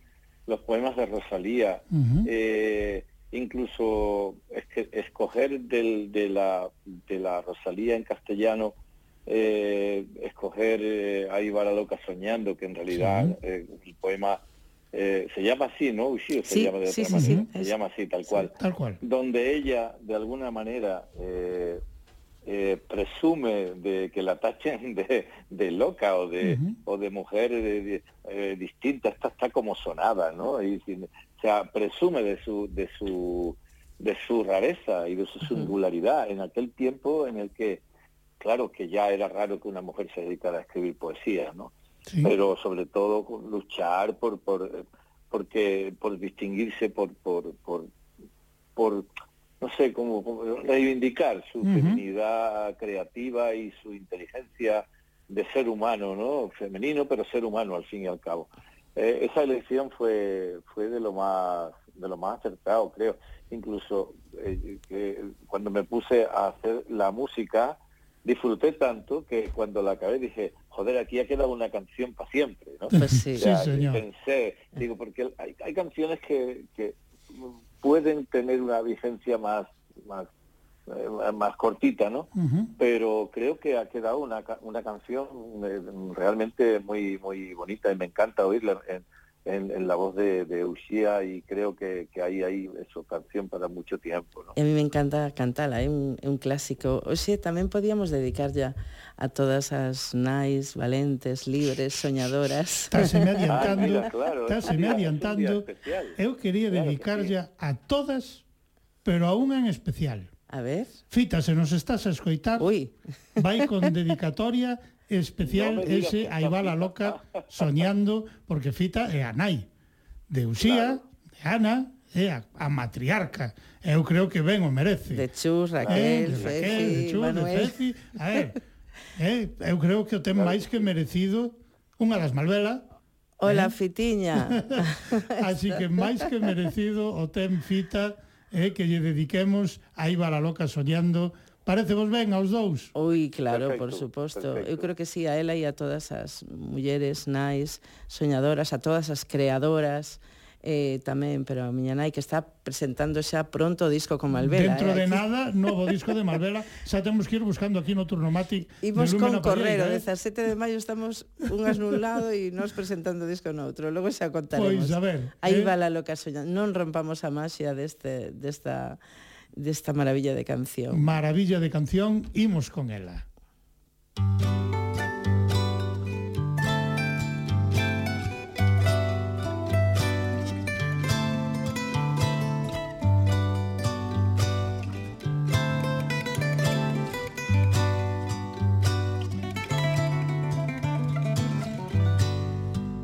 los poemas de Rosalía. Eh, incluso es que escoger del, de, la, de la Rosalía en castellano eh, escoger eh, a Ibarra Loca Soñando, que en realidad Sí. eh, el poema eh, se llama así, ¿no? Ushio se Sí, llama de sí, otra sí, sí, manera. se es- llama así, tal cual. Tal cual. Donde ella, de alguna manera, eh, presume de que la tachen de, de loca o de, o de mujer de- eh, distinta, esta está como sonada, ¿no? Y, o sea, presume de su, de su de su rareza y de su singularidad en aquel tiempo en el que, claro, que ya era raro que una mujer se dedicara a escribir poesía, ¿no? Pero sobre todo luchar por, por, eh, porque, por distinguirse, por, por, por, por no sé, como reivindicar su Ujú. feminidad creativa y su inteligencia de ser humano, ¿no? Femenino, pero ser humano al fin y al cabo. Eh, esa elección fue fue de lo más de lo más acertado, creo. Incluso eh, que cuando me puse a hacer la música, disfruté tanto que cuando la acabé dije, joder, aquí ha quedado una canción para siempre, ¿no? Pues sí. O sea, Sí, señor. Pensé, digo, porque hay, hay canciones que, que pueden tener una vigencia más más eh, más cortita, ¿no? pero creo que ha quedado una, una canción eh, realmente muy muy bonita y me encanta oírla en, en, en, la voz de, de Uxía y creo que, que hay ahí eso, canción para mucho tiempo. ¿no? A mí me encanta cantarla, é ¿eh? un, un clásico. Oxe, tamén podíamos dedicar ya a todas as nais, valentes, libres, soñadoras. Táseme adiantando, *laughs* ah, mira, claro, táseme día, adiantando. Eu quería claro que sí. a todas, pero a unha en especial. A ver. Fita, se nos estás a escoitar, Ui. vai con dedicatoria especial no ese Aí va la loca soñando porque Fita é a nai de Uxía, claro. de Ana, é a, a matriarca. Eu creo que ben o merece. De Chus, eh, Raquel, eh, de Raquel, Fefi, de Chus, Manuel. de Fefi. A ver, *laughs* eh, eu creo que o ten máis que merecido unha das Malvela, Hola, eh? Fitiña. *laughs* Así que máis que merecido o ten Fita eh, que lle dediquemos a Iba la Loca Soñando Parece vos ben aos dous? Ui, claro, perfecto, por suposto. Perfecto. Eu creo que sí, a ela e a todas as mulleres nais, soñadoras, a todas as creadoras, eh, tamén, pero a miña nai que está presentando xa pronto o disco con Malvela. Dentro eh, de aquí. *laughs* nada, novo disco de Malvela, xa temos que ir buscando aquí no Turnomatic. Imos con Correro, eh? 17 de maio estamos unhas nun lado e nos presentando o disco noutro, logo xa contaremos. Pois, a ver. Aí eh? va la loca soña, Non rompamos a máxia deste, desta desta maravilla de canción. Maravilla de canción, imos con ela.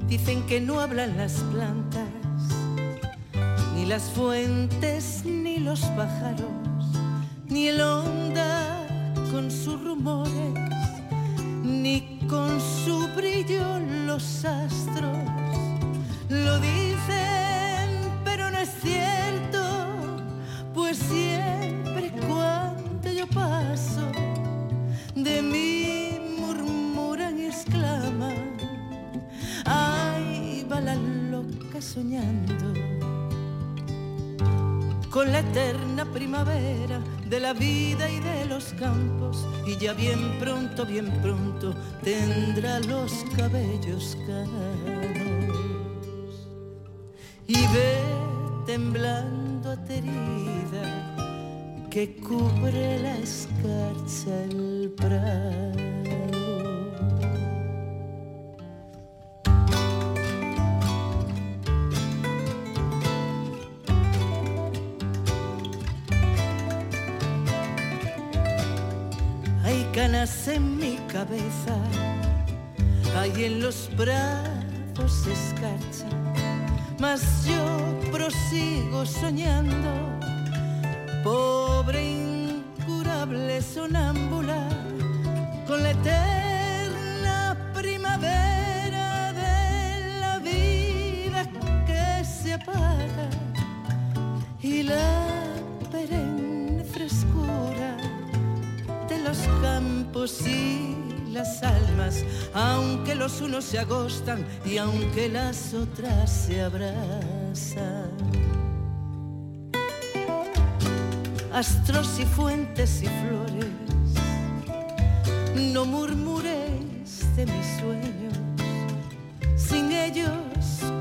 Dicen que no hablan las plantas, las fuentes, ni los pájaros, ni el onda con sus rumores, ni con su brillo los astros. Lo dicen, pero no es cierto, pues siempre cuando yo paso, de mí murmuran y exclaman. Ay, va la loca soñando con la eterna primavera de la vida y de los campos y ya bien pronto, bien pronto tendrá los cabellos canos y ve temblando aterida que cubre la escarcha el prado. Canas en mi cabeza, hay en los brazos escarcha, mas yo prosigo soñando, pobre incurable sonámbula, con la eterna primavera de la vida que se apaga y la perenne frescura los campos y las almas, aunque los unos se agostan y aunque las otras se abrazan. Astros y fuentes y flores, No murmuréis de mis sueños, sin ellos,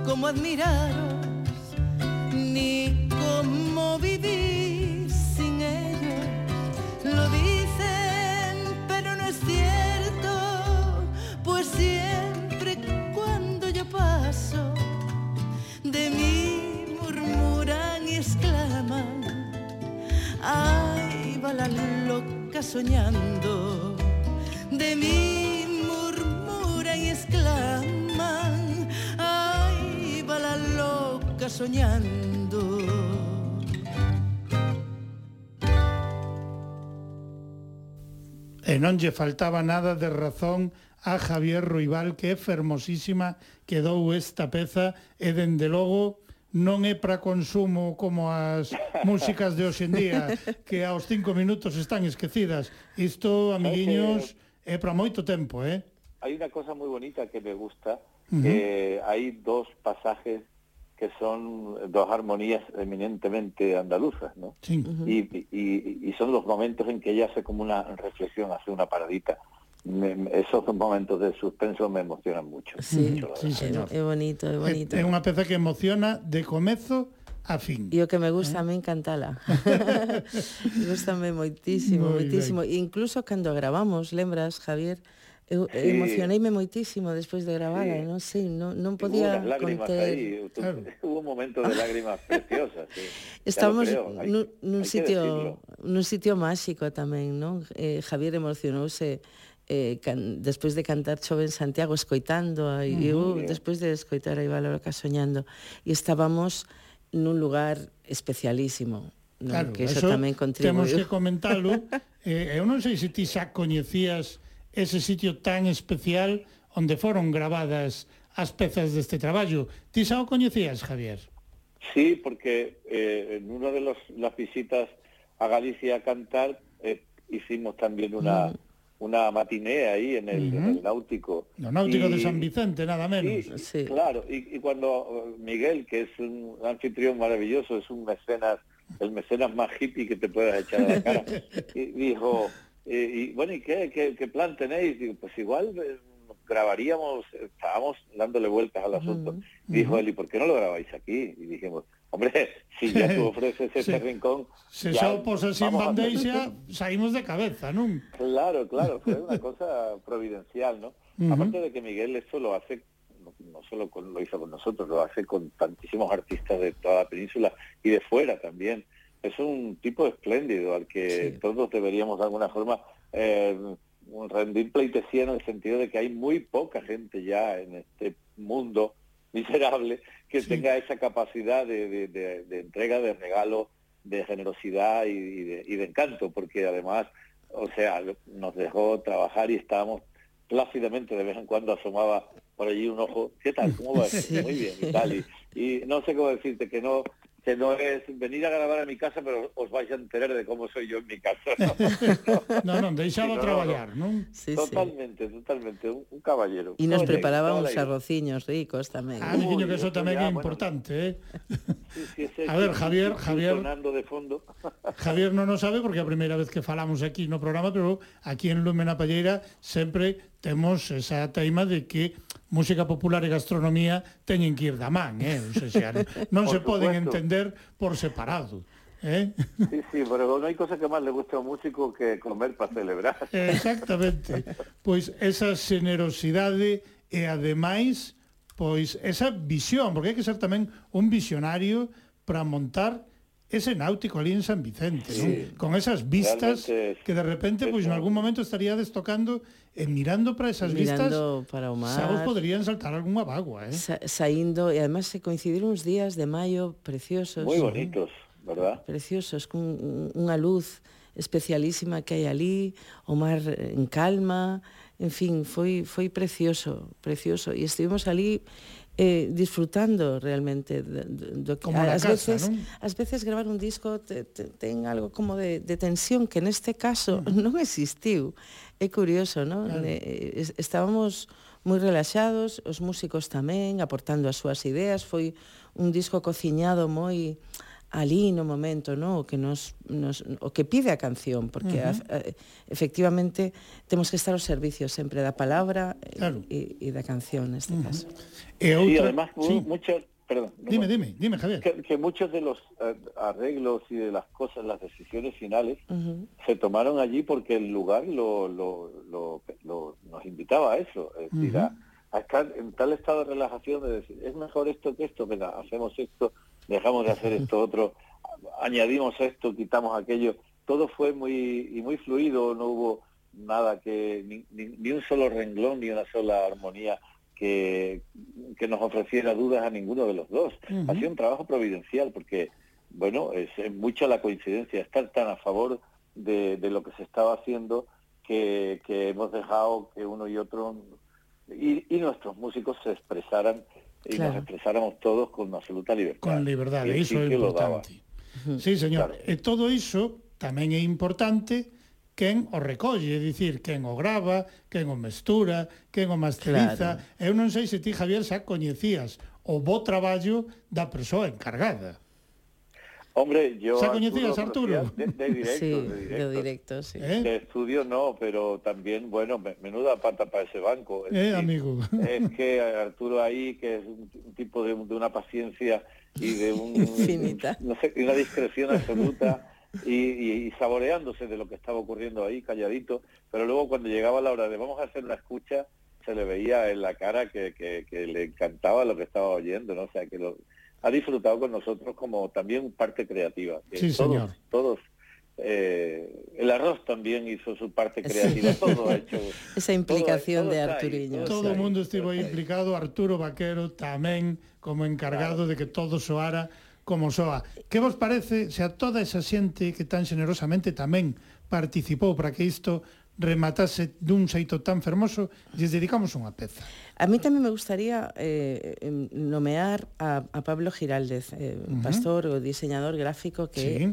¿cómo admiraros? Ni cómo vivir siempre cuando yo paso, de mí murmuran y exclaman, ay, va la loca soñando, de mí murmuran y exclaman, ay, va la loca soñando. E non lle faltaba nada de razón a Javier Ruibal, que é fermosísima, quedou esta peza e dende logo non é para consumo como as músicas de hoxe en día, *laughs* que aos cinco minutos están esquecidas. Isto, amiguiños, é para moito tempo, eh? Hai unha cosa moi bonita que me gusta, uh -huh. que hai dos pasajes que son dos armonías eminentemente andaluzas, ¿no? Sí. Uh -huh. y, y, y son los momentos en que ella hace como una reflexión, hace una paradita. Uh me, esos momentos de suspenso me emocionan mucho. Sí, mucho, sí señor. Es, bonito, es bonito. Es, es, una pieza que emociona de comezo a fin. Yo que me gusta, ¿Eh? me encantala. *laughs* me gusta moitísimo, Muy moitísimo. Ben. Incluso cando gravamos, lembras, Javier, Eu sí. emocioneime moitísimo despois de gravada, sí. non sei, non, non podía conter... Claro. Hubo un momento de lágrimas preciosas. Sí. Estamos nun, nun sitio nun sitio máxico tamén, non? Eh, Javier emocionouse eh, can, despois de cantar Chove en Santiago escoitando uh -huh. eu despois de escoitar a Ibala Loca soñando e estábamos nun lugar especialísimo non? Claro, que eso, eso tamén contribuiu temos que comentalo *laughs* eh, eu non sei se ti xa coñecías ese sitio tan especial onde foron grabadas as pezas deste traballo ti xa o coñecías Javier? Sí, porque eh, en una de los, las visitas a Galicia a cantar eh, hicimos también una, uh -huh una matiné ahí en el, en el náutico. De San Vicente, nada menos. Sí, claro. Y, y cuando eh, Miguel, que es un anfitrión maravilloso, es un mecenas, el mecenas más hippie que te puedas echar a la cara, *laughs* y dijo, eh, y bueno, ¿y qué, qué, qué plan tenéis? Digo, pues igual eh, grabaríamos, estábamos dándole vueltas al asunto. Y dijo él, ¿y por qué no lo grabáis aquí? Y dijimos, hombre, *laughs* si ya tú ofreces este Sí. rincón... Se ya xa o pos así en vamos a hacer- bandeixa, *laughs* saímos de cabeza, non? Claro, claro, fue una *laughs* cosa providencial, ¿no? Aparte de que Miguel esto lo hace, no, no solo con- lo hizo con nosotros, lo hace con tantísimos artistas de toda la península y de fuera también. Es un tipo espléndido al que todos deberíamos de alguna forma eh, rendir pleitesía en el sentido de que hay muy poca gente ya en este mundo miserable que tenga esa capacidad de, de- de- de entrega, de regalo, de generosidad y, y de, y de encanto, porque además, o sea, nos dejó trabajar y estábamos plácidamente de vez en cuando asomaba por allí un ojo, ¿qué tal? ¿Cómo va? *laughs* Sí. Muy bien, y tal. Y, y no sé cómo decirte que no que no es venir a grabar a mi casa, pero os vais a enterar de como soy yo en mi casa. *laughs* No, no, no deixalo sí, no, traballar, no, non? Sí, totalmente, sí. totalmente, un, un caballero. E nos preparaba uns arrociños ricos tamén. Ah, Uy, que eso tamén é importante, bueno. eh? Sí, sí, sí, a ver, Javier, Javier... Sonando de fondo. *laughs* Javier non o sabe porque a primeira vez que falamos aquí no programa, pero aquí en Lumen Palleira sempre temos esa teima de que música popular e gastronomía teñen que ir da man, eh? O sea, xa, non, *laughs* se poden entender por separado. ¿Eh? Sí, sí, pero no hay cosa que más le guste a un músico que comer para celebrar. *laughs* Exactamente. Pois esa xenerosidade e ademais pois esa visión, porque hai que ser tamén un visionario para montar ese náutico ali en San Vicente, sí. non? con esas vistas Realmente es, que de repente, pois pues, en algún momento estaríades tocando e eh, mirando para esas mirando vistas, para o mar, sabos poderían saltar algunha bagua, eh? Sa saindo, e además se coincidiron uns días de maio preciosos. Moi bonitos, ¿no? verdad? Preciosos, con unha luz especialísima que hai ali, o mar en calma, en fin, foi foi precioso, precioso, e estivemos ali eh, disfrutando realmente do que como as casa, veces non? as veces gravar un disco te, te, ten algo como de, de tensión que neste caso *laughs* non existiu. É curioso, non? Claro. Eh, eh estábamos moi relaxados, os músicos tamén aportando as súas ideas, foi un disco cociñado moi ali no momento, no, o que nos, nos o que pide a canción, porque a, a, efectivamente temos que estar ao servicio sempre da palabra eh, Claro. e, e da canción neste Ujú. caso. E Sí, outra, además sí. muchos, perdón, Dime, no. dime, dime, Javier. Que, que muchos de los eh, arreglos y de las cosas, las decisiones finales, se tomaron allí porque el lugar lo, lo, lo- lo- nos invitaba a eso, es decir, a, a estar en tal estado de relajación de decir, es mejor esto que esto, venga, hacemos esto, dejamos de hacer esto otro, añadimos esto, quitamos aquello, todo fue muy y muy fluido, no hubo nada que, ni, ni- ni un solo renglón, ni una sola armonía que, que nos ofreciera dudas a ninguno de los dos. Ha sido un trabajo providencial porque, bueno, es, es mucha la coincidencia, estar tan a favor de, de lo que se estaba haciendo que, que hemos dejado que uno y otro y, y nuestros músicos se expresaran y claro. nos expresáramos todos con absoluta libertad. Con libertad, y eso es importante. Sí, señor. Claro. E todo iso tamén é importante quen o recolle, é dicir, quen o grava, quen o mestura, quen o masteriza. Claro. Eu non sei se ti, Javier, xa coñecías o bo traballo da persoa encargada. Hombre, yo ¿Se Arturo? De, de *laughs* directo, sí, de do directo. directo, sí. Eh? De estudio no, pero también, bueno, me- menuda pata para ese banco. Es Eh, decir, amigo. *laughs* Es que Arturo ahí, que es un, un tipo de, de una paciencia y de un, *laughs* Infinita. no sé, y una discreción absoluta y, y- y saboreándose de lo que estaba ocurriendo ahí, calladito, pero luego cuando llegaba la hora de vamos a hacer una escucha, se le veía en la cara que, que- que le encantaba lo que estaba oyendo, ¿no? O sea, que lo, ha disfrutado con nosotros como también parte creativa. Sí, eh, todos, señor. Todos eh, el arroz también hizo su parte creativa, sí. todo ha *laughs* hecho. Esa implicación todo, todo de Arturiño. Todo el mundo estivo ahí implicado, Arturo Vaquero tamén como encargado claro. de que todo soara como soa. Que vos parece, se a toda esa xente que tan generosamente tamén participou para que isto rematase dun xeito tan fermoso, lles dedicamos unha peza. A mí tamén me gustaría eh, nomear a, a Pablo Giraldez, eh, uh -huh. pastor o diseñador gráfico que sí.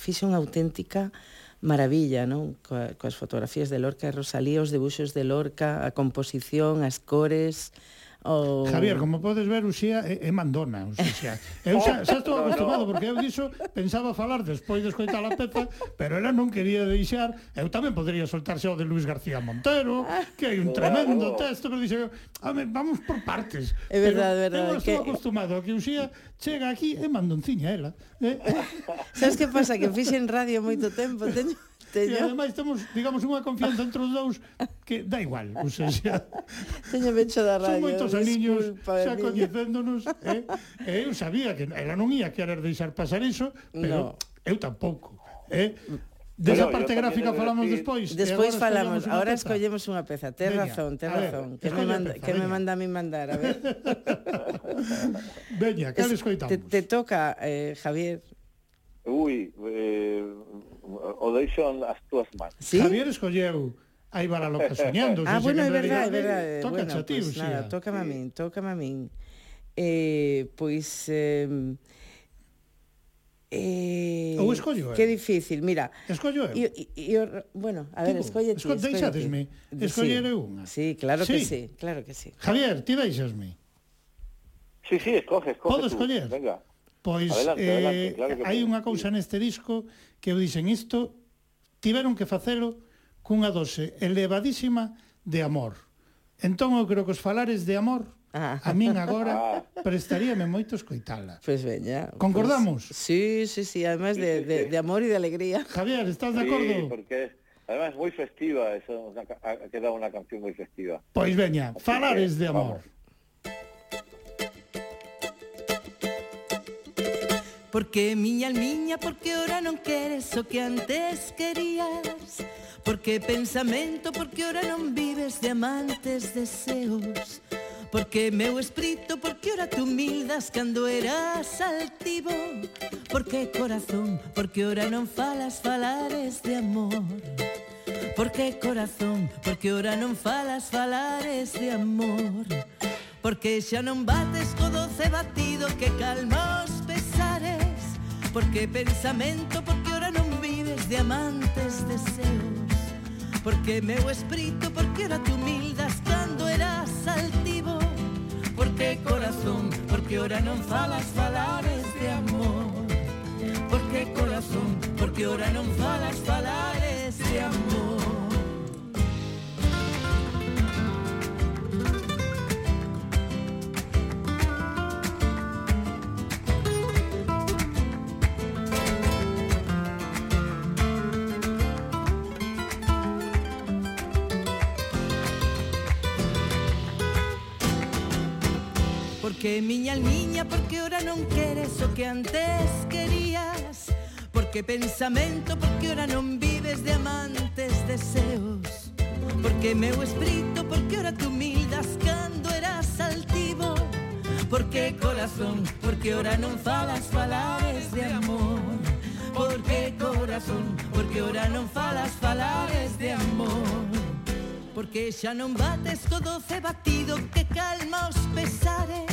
fixe unha auténtica maravilla, non? Coa, coas fotografías de Lorca e Rosalía, os debuxos de Lorca, a composición, as cores, Ou... Javier, como podes ver, Uxía é, é mandona. Uxía. Eu xa, xa estou *laughs* acostumado, porque eu diso pensaba falar despois de escoitar a peza, pero ela non quería deixar. Eu tamén podría soltar xa o de Luis García Montero, que hai un tremendo texto, pero dixo, vamos por partes. É verdade, pero verdade. Eu estou que... acostumado a que Uxía chega aquí e mandonciña ela. Eh? eh. *laughs* Sabes que pasa? Que fixen radio moito tempo, teño Teño... E ademais temos, digamos, unha confianza entre os dous que dá igual, ou sea, xa... Teño mecho da radio, Son moitos aniños xa coñecéndonos, eh? e eu sabía que ela non ia querer deixar pasar iso, pero no. eu tampouco, eh? Desa bueno, parte gráfica falamos decir... despois. Despois falamos, agora escollemos unha peza. Tes razón, tes razón. Ver, que me manda, peza, que veña. me manda a mi mandar, a ver. *laughs* veña, que es, escoitamos. Te, te toca, eh, Javier. Ui, eh, o deixo as túas mans. ¿Sí? Javier escolleu Aí va la loca *laughs* soñando. ah, bueno, é verdade, é verdade. Eh, toca bueno, a ti, pois pues, nada, tócame a min, tócame a min. Eh, pois... Eh, Eh, Ou escollo eu. Que difícil, mira. Escollo eu. E, e, e, bueno, a ver, escolle ti. Esco, deixadesme escoller sí. unha. Sí, claro sí. que sí, claro que sí. Javier, ti deixasme. Sí, sí, escoge, escoge. Podo escoller? Venga. Pois adelante, eh, adelante, claro que hai unha cousa neste disco que eu dixen isto, tiveron que facelo cunha dose elevadísima de amor. Entón eu creo que os falares de amor Ah. A min agora *laughs* ah. prestaríame moito escoitala. Pois pues veña. Pois Concordamos? Pues, sí, sí, sí, además de, de, de amor e de alegría. Javier, estás de acordo? Sí, porque además moi festiva, eso ha quedado unha canción moi festiva. Pois veña, Así falares que, de amor. Vamos. Porque, miña almiña, porque ora non queres o que antes querías. Porque pensamento, porque ora non vives de amantes deseos. Porque meu espírito, porque ora tú humildas cando eras altivo. Porque corazón, porque ora non falas falares de amor. Porque corazón, porque ora non falas falares de amor. Porque xa non bates co doce batido que calma os ¿Por qué pensamento? ¿Por qué ahora non vives de amantes deseos? ¿Por que meu espírito? ¿Por ora ahora te humildas cando eras altivo? ¿Por que corazón? ¿Por que ahora non falas falares de amor? ¿Por que corazón? ¿Por que ahora non falas falares de amor? Porque miña almiña, porque ora non queres o que antes querías. Porque pensamento, porque ora non vives de amantes deseos. Porque meu espírito, porque ora te humildas cando eras altivo. Porque corazón, porque ora non falas palabras de amor. Porque corazón, porque ora non falas palabras de amor. Porque xa non bates co doce batido que calma os pesares.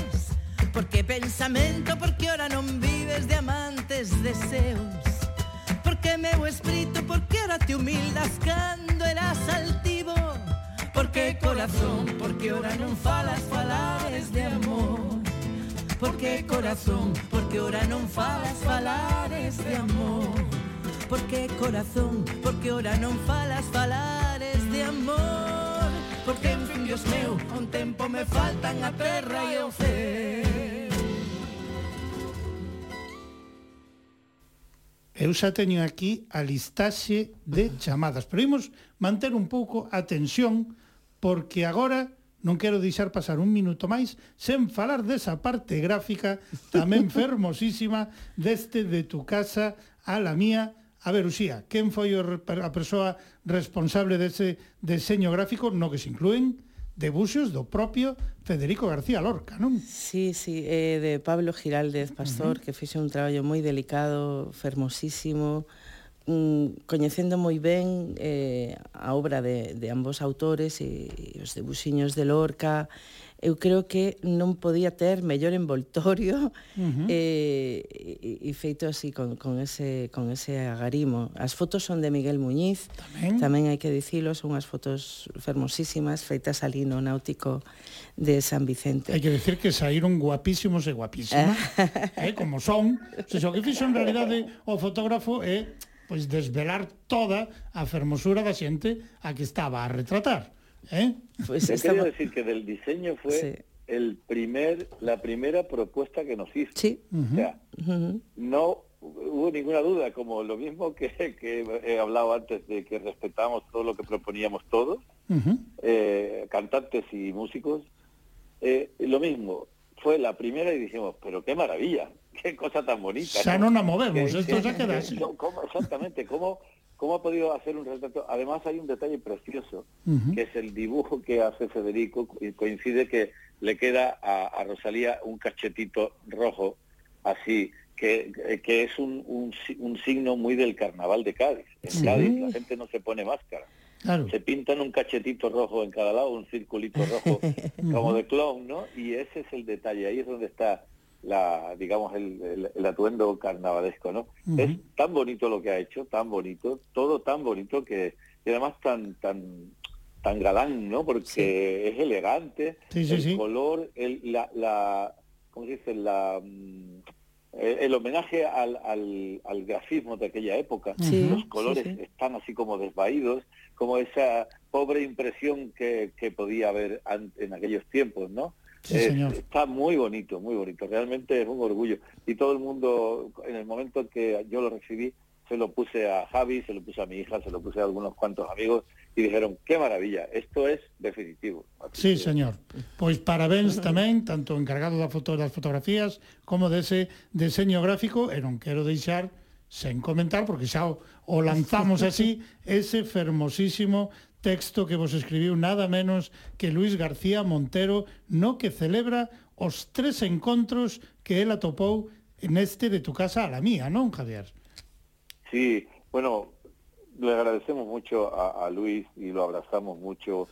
Porque pensamento, porque ora non vives de amantes deseos. Porque meu espírito, porque ora te humildas cando eras altivo? Porque corazón, porque ora non falas falares de amor? Porque corazón, porque ora non falas falares de amor? Porque corazón, porque ora non falas falares de amor? Porque en fin, Dios meu, un tempo me faltan a terra e o céu Eu xa teño aquí a listaxe de chamadas, pero imos manter un pouco a tensión porque agora non quero deixar pasar un minuto máis sen falar desa parte gráfica tamén *laughs* fermosísima deste de tu casa a la mía A ver, Uxía, quen foi a persoa responsable dese deseño gráfico no que se incluen debuxos do propio Federico García Lorca, non? Sí, sí, eh, de Pablo Giraldez Pastor, uh -huh. que fixe un traballo moi delicado, fermosísimo, mm, coñecendo moi ben eh, a obra de, de ambos autores e, e os debuxiños de Lorca, eu creo que non podía ter mellor envoltorio uh *laughs* -huh. eh, e, e feito así con, con, ese, con ese agarimo. As fotos son de Miguel Muñiz, tamén, tamén hai que dicilo, son unhas fotos fermosísimas feitas ali no náutico de San Vicente. Hai que decir que saíron guapísimos e guapísimas, *laughs* eh? como son. Se xo que fixo en realidade o fotógrafo é eh, pois desvelar toda a fermosura da xente a que estaba a retratar. Eh? Pues quería decir que del diseño fue Sí. el primer, la primera propuesta que nos hizo. Sí. O sea, no hubo ninguna duda, como lo mismo *laughs* que, que he hablado antes de que respetamos todo lo que proponíamos todos, eh, cantantes y músicos, eh, lo mismo, fue la primera y dijimos, pero qué maravilla, *laughs* qué cosa tan bonita. Xa non a movemos, esto xa queda así. no, ¿cómo- exactamente, ¿cómo, ¿cómo ha podido hacer un retrato? Además hay un detalle precioso, que es el dibujo que hace Federico, y coincide que le queda a, a Rosalía un cachetito rojo, así, que, que es un, un, si- un signo muy del carnaval de Cádiz. En Sí. Cádiz la gente no se pone máscara. Claro. Se pintan un cachetito rojo en cada lado, un circulito rojo, *laughs* como de clown, ¿no? Y ese es el detalle, ahí es donde está la, digamos, el, el- el atuendo carnavalesco, ¿no? Es tan bonito lo que ha hecho, tan bonito, todo tan bonito que, y además tan, tan, tan galán, ¿no? Porque es elegante, Sí, sí, el color, el, la, la, ¿cómo se dice? La, mm, el, el homenaje al, al, al grafismo de aquella época. Los colores están así como desvaídos, como esa pobre impresión que, que podía haber en aquellos tiempos, ¿no? Sí, Eh, señor. Está muy bonito, muy bonito. Realmente es un orgullo. Y todo el mundo, en el momento en que yo lo recibí, se lo puse a Javi, se lo puse a mi hija, se lo puse a algunos cuantos amigos y dijeron, qué maravilla, esto es definitivo. Sí, que- señor. Pois parabéns *laughs* tamén, tanto o encargado da foto das fotografías como dese deseño gráfico, e non quero deixar sen comentar, porque xa o, o lanzamos *laughs* así, ese fermosísimo texto que vos escribiu nada menos que Luis García Montero, no que celebra os tres encontros que él atopou neste de tu casa a la mía, non, Javier? Sí, bueno, le agradecemos mucho a, a Luis y lo abrazamos mucho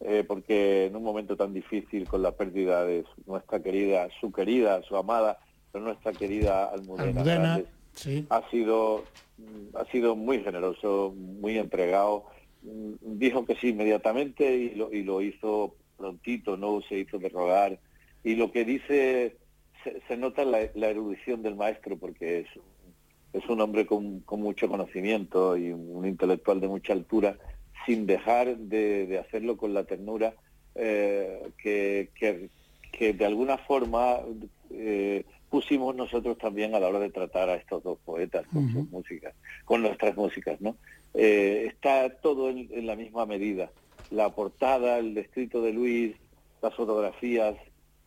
eh, porque en un momento tan difícil con la pérdida de su- nuestra querida, su querida, su amada, pero nuestra querida Almudena, Almudena, Grandes, sí. ha sido mm, ha sido muy generoso, muy entregado, mm, dijo que sí inmediatamente y lo, y lo hizo prontito, no se hizo de rogar y lo que dice se, se nota la, la erudición del maestro porque es un- es un hombre con, con mucho conocimiento y un intelectual de mucha altura, sin dejar de, de hacerlo con la ternura eh, que, que, que de alguna forma eh, pusimos nosotros también a la hora de tratar a estos dos poetas con sus músicas, con nuestras músicas, ¿no? Eh, está todo en, la misma medida. La portada, el descrito de Luis, las fotografías,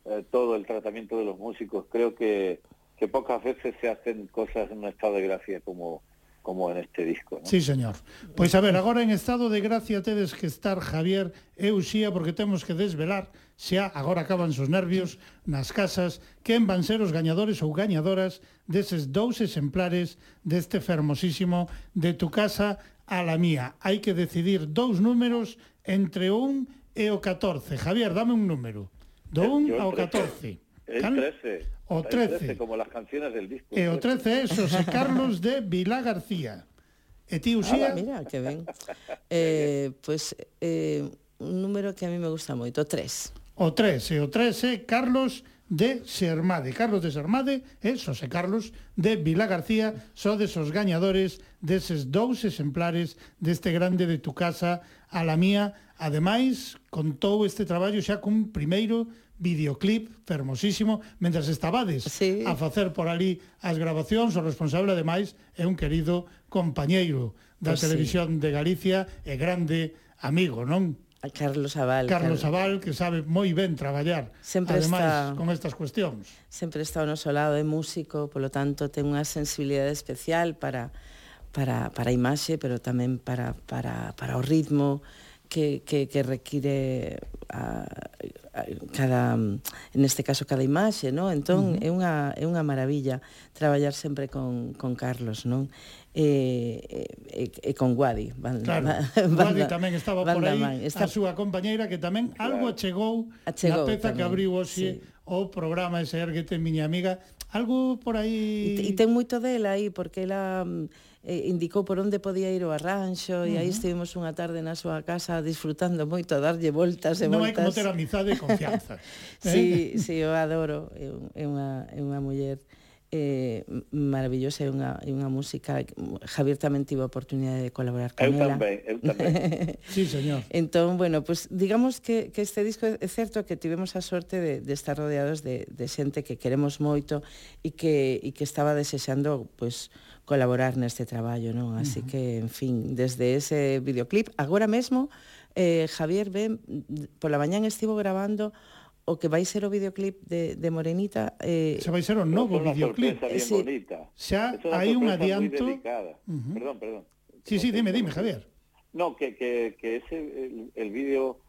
eh, todo el tratamiento de los músicos. Creo que, que pocas veces se hacen cosas en un estado de gracia como, como en este disco. Sí, señor. Pois a ver, agora en estado de gracia tedes que estar Javier e Uxía porque temos que desvelar xa agora acaban os nervios nas casas quen van ser os gañadores ou gañadoras deses dous exemplares deste fermosísimo de tu casa a la mía. Hai que decidir dous números entre un e o 14. Javier, dame un número. Do 1 ao 14. El 13. O 13. 13. Como las canciones del disco. E o 13 é Xosé Carlos de Vilá García. E ti, Uxía? Ah, mira, que ben. *laughs* eh, pois, pues, eh, un número que a mí me gusta moito, 3 o 3, e o 3 é Carlos de Sermade. Carlos de Sermade e Xosé Carlos de Vila García sodes os gañadores deses dous exemplares deste grande de tu casa a la mía. Ademais, contou este traballo xa cun primeiro videoclip fermosísimo mentras estabades sí. a facer por ali as grabacións. O responsable, ademais, é un querido compañeiro da pues televisión sí. de Galicia e grande amigo, non? A Carlos Aval. Carlos, Carlos Aval, que sabe moi ben traballar, sempre ademais, está, con estas cuestións. Sempre está ao noso lado, é músico, polo tanto, ten unha sensibilidade especial para, para, para a imaxe, pero tamén para, para, para o ritmo que, que, que require a, a, cada, en este caso, cada imaxe, non? Entón, uh -huh. é, unha, é unha maravilla traballar sempre con, con Carlos, non? e, e, e con Guadi. van, claro, van, Guadi tamén estaba por aí, man, está... a súa compañeira que tamén algo achegou, achegou na peza tamén, que abriu hoxe sí. o programa ese Erguete miña amiga, algo por aí... E, e ten moito dela aí, porque ela mm, eh, indicou por onde podía ir o arranxo uh -huh. e aí estivemos unha tarde na súa casa disfrutando moito, a darlle voltas e non voltas. Non hai como ter amizade e confianza. *laughs* eh? sí, sí, eu adoro, é unha, é unha muller eh, maravillosa e unha, e unha música Javier tamén tivo a oportunidade de colaborar con eu ela tamén, eu tamén *laughs* sí, señor. entón, bueno, pues, digamos que, que este disco é certo que tivemos a sorte de, de estar rodeados de, de xente que queremos moito e que, e que estaba desexando pues, colaborar neste traballo non? así uh -huh. que, en fin, desde ese videoclip agora mesmo eh, Javier ben, pola mañán estivo grabando o que vai ser o videoclip de, de Morenita eh, Se vai ser o novo Es una videoclip. sorpresa bien Sí. bonita. Xa Es una hai un muy adianto. delicada. Ujú. Perdón, perdón. Sí, sí, dime, dime, Javier. No, que, que, que ese, el, el vídeo,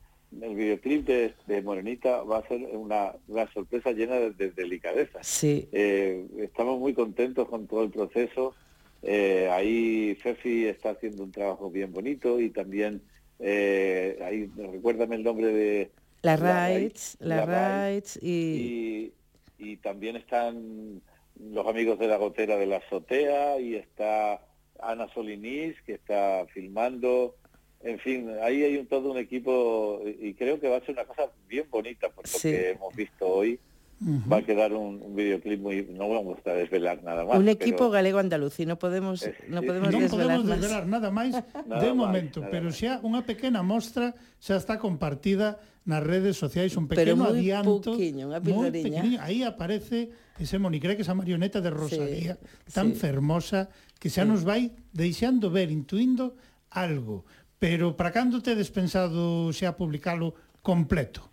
el videoclip de, de Morenita va a ser una, una sorpresa llena de, de delicadeza. Sí. Eh, estamos muy contentos con todo el proceso. Eh, ahí Fefi está haciendo un trabajo bien bonito y también, eh, ahí, recuérdame el nombre de... La La Rights, La, Rights y... y, y también están los amigos de la gotera de la azotea y está Ana Solinís que está filmando. En fin, ahí hay un, todo un equipo y creo que va a ser una cosa bien bonita por lo Sí. que hemos visto hoy. Va a quedar un, un videoclip muy... No vamos a desvelar nada más. un equipo pero- galego-andaluz e non podemos, Eh, sí, podemos non desvelar podemos máis. desvelar nada máis *laughs* Nada de momento, pero xa unha pequena mostra xa está compartida nas redes sociais un pequeno Pero adianto. Poquinho, unha moi pequeniño, aí aparece ese Monicré que esa marioneta de Rosalía, sí, tan sí. fermosa, que xa sí. nos vai deixando ver, intuindo algo. Pero para cando te despensado xa publicalo completo?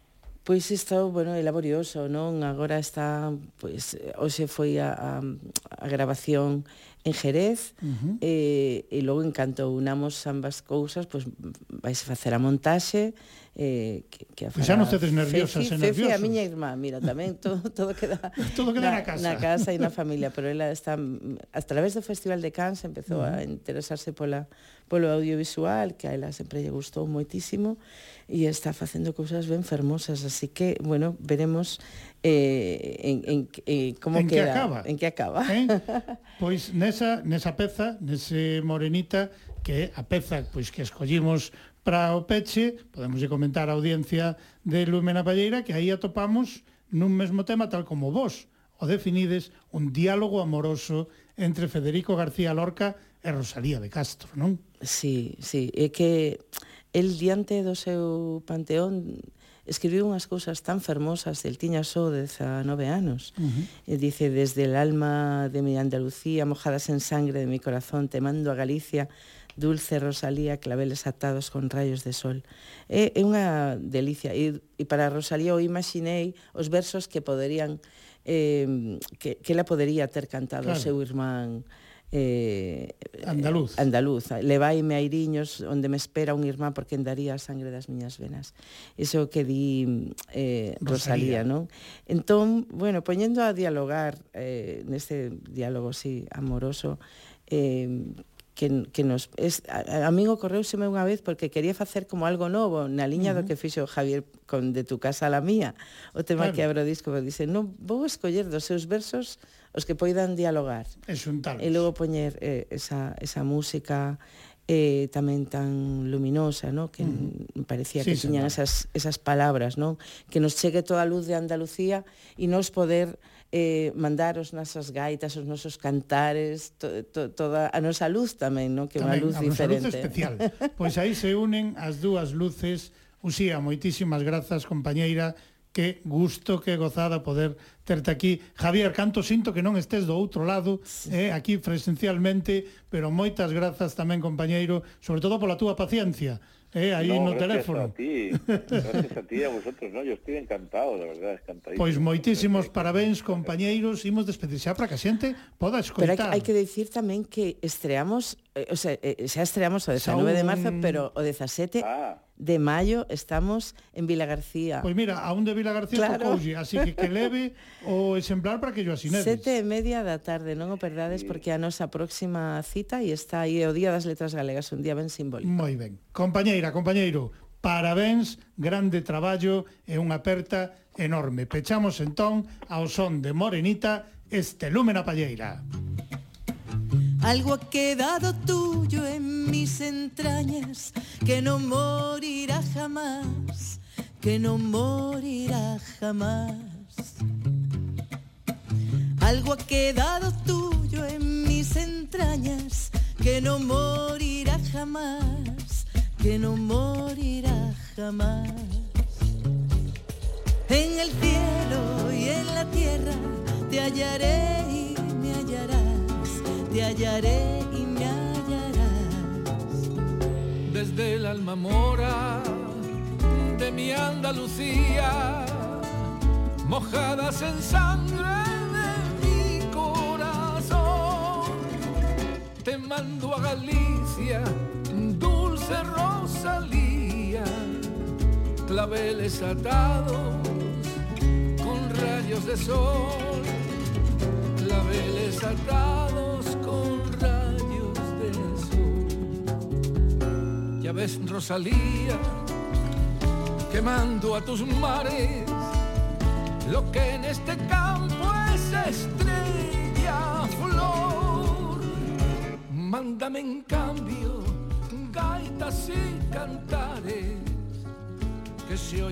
Pois isto, bueno, é laborioso, non? Agora está, pois, hoxe foi a, a, a grabación en Jerez uh -huh. eh, e logo en canto unamos ambas cousas pois vais facer a montaxe eh, que, que a fará... xa non tedes nerviosas Fefi, e nerviosos Fefi a miña irmá, mira, tamén todo, *laughs* todo queda, *laughs* todo queda na, na casa na casa e na *laughs* familia pero ela está a través do Festival de Cans empezou uh -huh. a interesarse pola polo audiovisual que a ela sempre lle gustou moitísimo e está facendo cousas ben fermosas, así que, bueno, veremos eh, en, en, eh, en como en queda, que acaba. en que acaba. Eh? *laughs* Pois nesa, nesa peza, nese Morenita, que a peza pois que escollimos para o peche, podemos comentar a audiencia de Lumena Palleira, que aí atopamos nun mesmo tema tal como vos o definides un diálogo amoroso entre Federico García Lorca e Rosalía de Castro, non? Sí, sí, é que el diante do seu panteón escribiu unhas cousas tan fermosas, el tiña só 19 anos. Uh -huh. E dice, desde el alma de mi Andalucía, mojadas en sangre de mi corazón, te mando a Galicia, dulce Rosalía, claveles atados con rayos de sol. É, é unha delicia. E, e para Rosalía eu imaginei os versos que poderían, eh, que, que la podería ter cantado claro. o seu irmán eh, andaluz. Eh, andaluza. Levaime a Iriños onde me espera un irmán porque endaría a sangre das miñas venas. Iso que di eh, Rosalía, Rosalía, non? Entón, bueno, poñendo a dialogar eh, neste diálogo así amoroso, eh, que, que nos es, a, a min ocorreuseme unha vez porque quería facer como algo novo na liña uh -huh. do que fixo Javier con de tu casa a la mía o tema claro. que abro o disco dice non vou escoller dos seus versos os que poidan dialogar. E xuntalos. E logo poñer eh, esa, esa música eh, tamén tan luminosa, ¿no? que mm. me parecía sí, que tiñan esas, esas palabras, ¿no? que nos chegue toda a luz de Andalucía e nos poder eh, mandar os nosas gaitas, os nosos cantares, to, to, toda a nosa luz tamén, ¿no? que é unha luz a diferente. Luz especial. *laughs* pois aí se unen as dúas luces Uxía, moitísimas grazas, compañeira, que gusto, que gozada poder terte aquí. Javier, canto sinto que non estés do outro lado, sí. eh, aquí presencialmente, pero moitas grazas tamén, compañeiro, sobre todo pola túa paciencia, eh, aí no, no teléfono. A ti. Gracias a ti e a vosotros, no? Yo estive encantado, de verdad, encantadísimo. Pois moitísimos parabéns, compañeiros, imos despedir xa para que a xente poda escoitar. Pero hai, hai que decir tamén que estreamos, eh, o sea, eh, xa estreamos o 19 de marzo, pero o 17 ah de maio estamos en Vila García. Pois mira, a un de Vila García claro. tocoulle, así que que leve o exemplar para que yo asinedes. Sete e media da tarde, non o perdades, porque a nosa próxima cita e está aí o Día das Letras Galegas, un día ben simbólico. Moi ben. Compañeira, compañeiro, parabéns, grande traballo e unha aperta enorme. Pechamos entón ao son de Morenita este Lúmena Palleira. Música Algo ha quedado tuyo en mis entrañas que no morirá jamás, que no morirá jamás. Algo ha quedado tuyo en mis entrañas que no morirá jamás, que no morirá jamás. En el cielo y en la tierra te hallaré y me hallarás, te hallaré y me hallarás. desde el alma mora de mi Andalucía, mojadas en sangre de mi corazón. Te mando a Galicia, dulce Rosalía, claveles atados con rayos de sol, claveles atados con rayos de sol. Ya ves, Rosalía, quemando a tus mares, lo que en este campo es estrella flor. Mándame en cambio gaitas y cantares que se oyen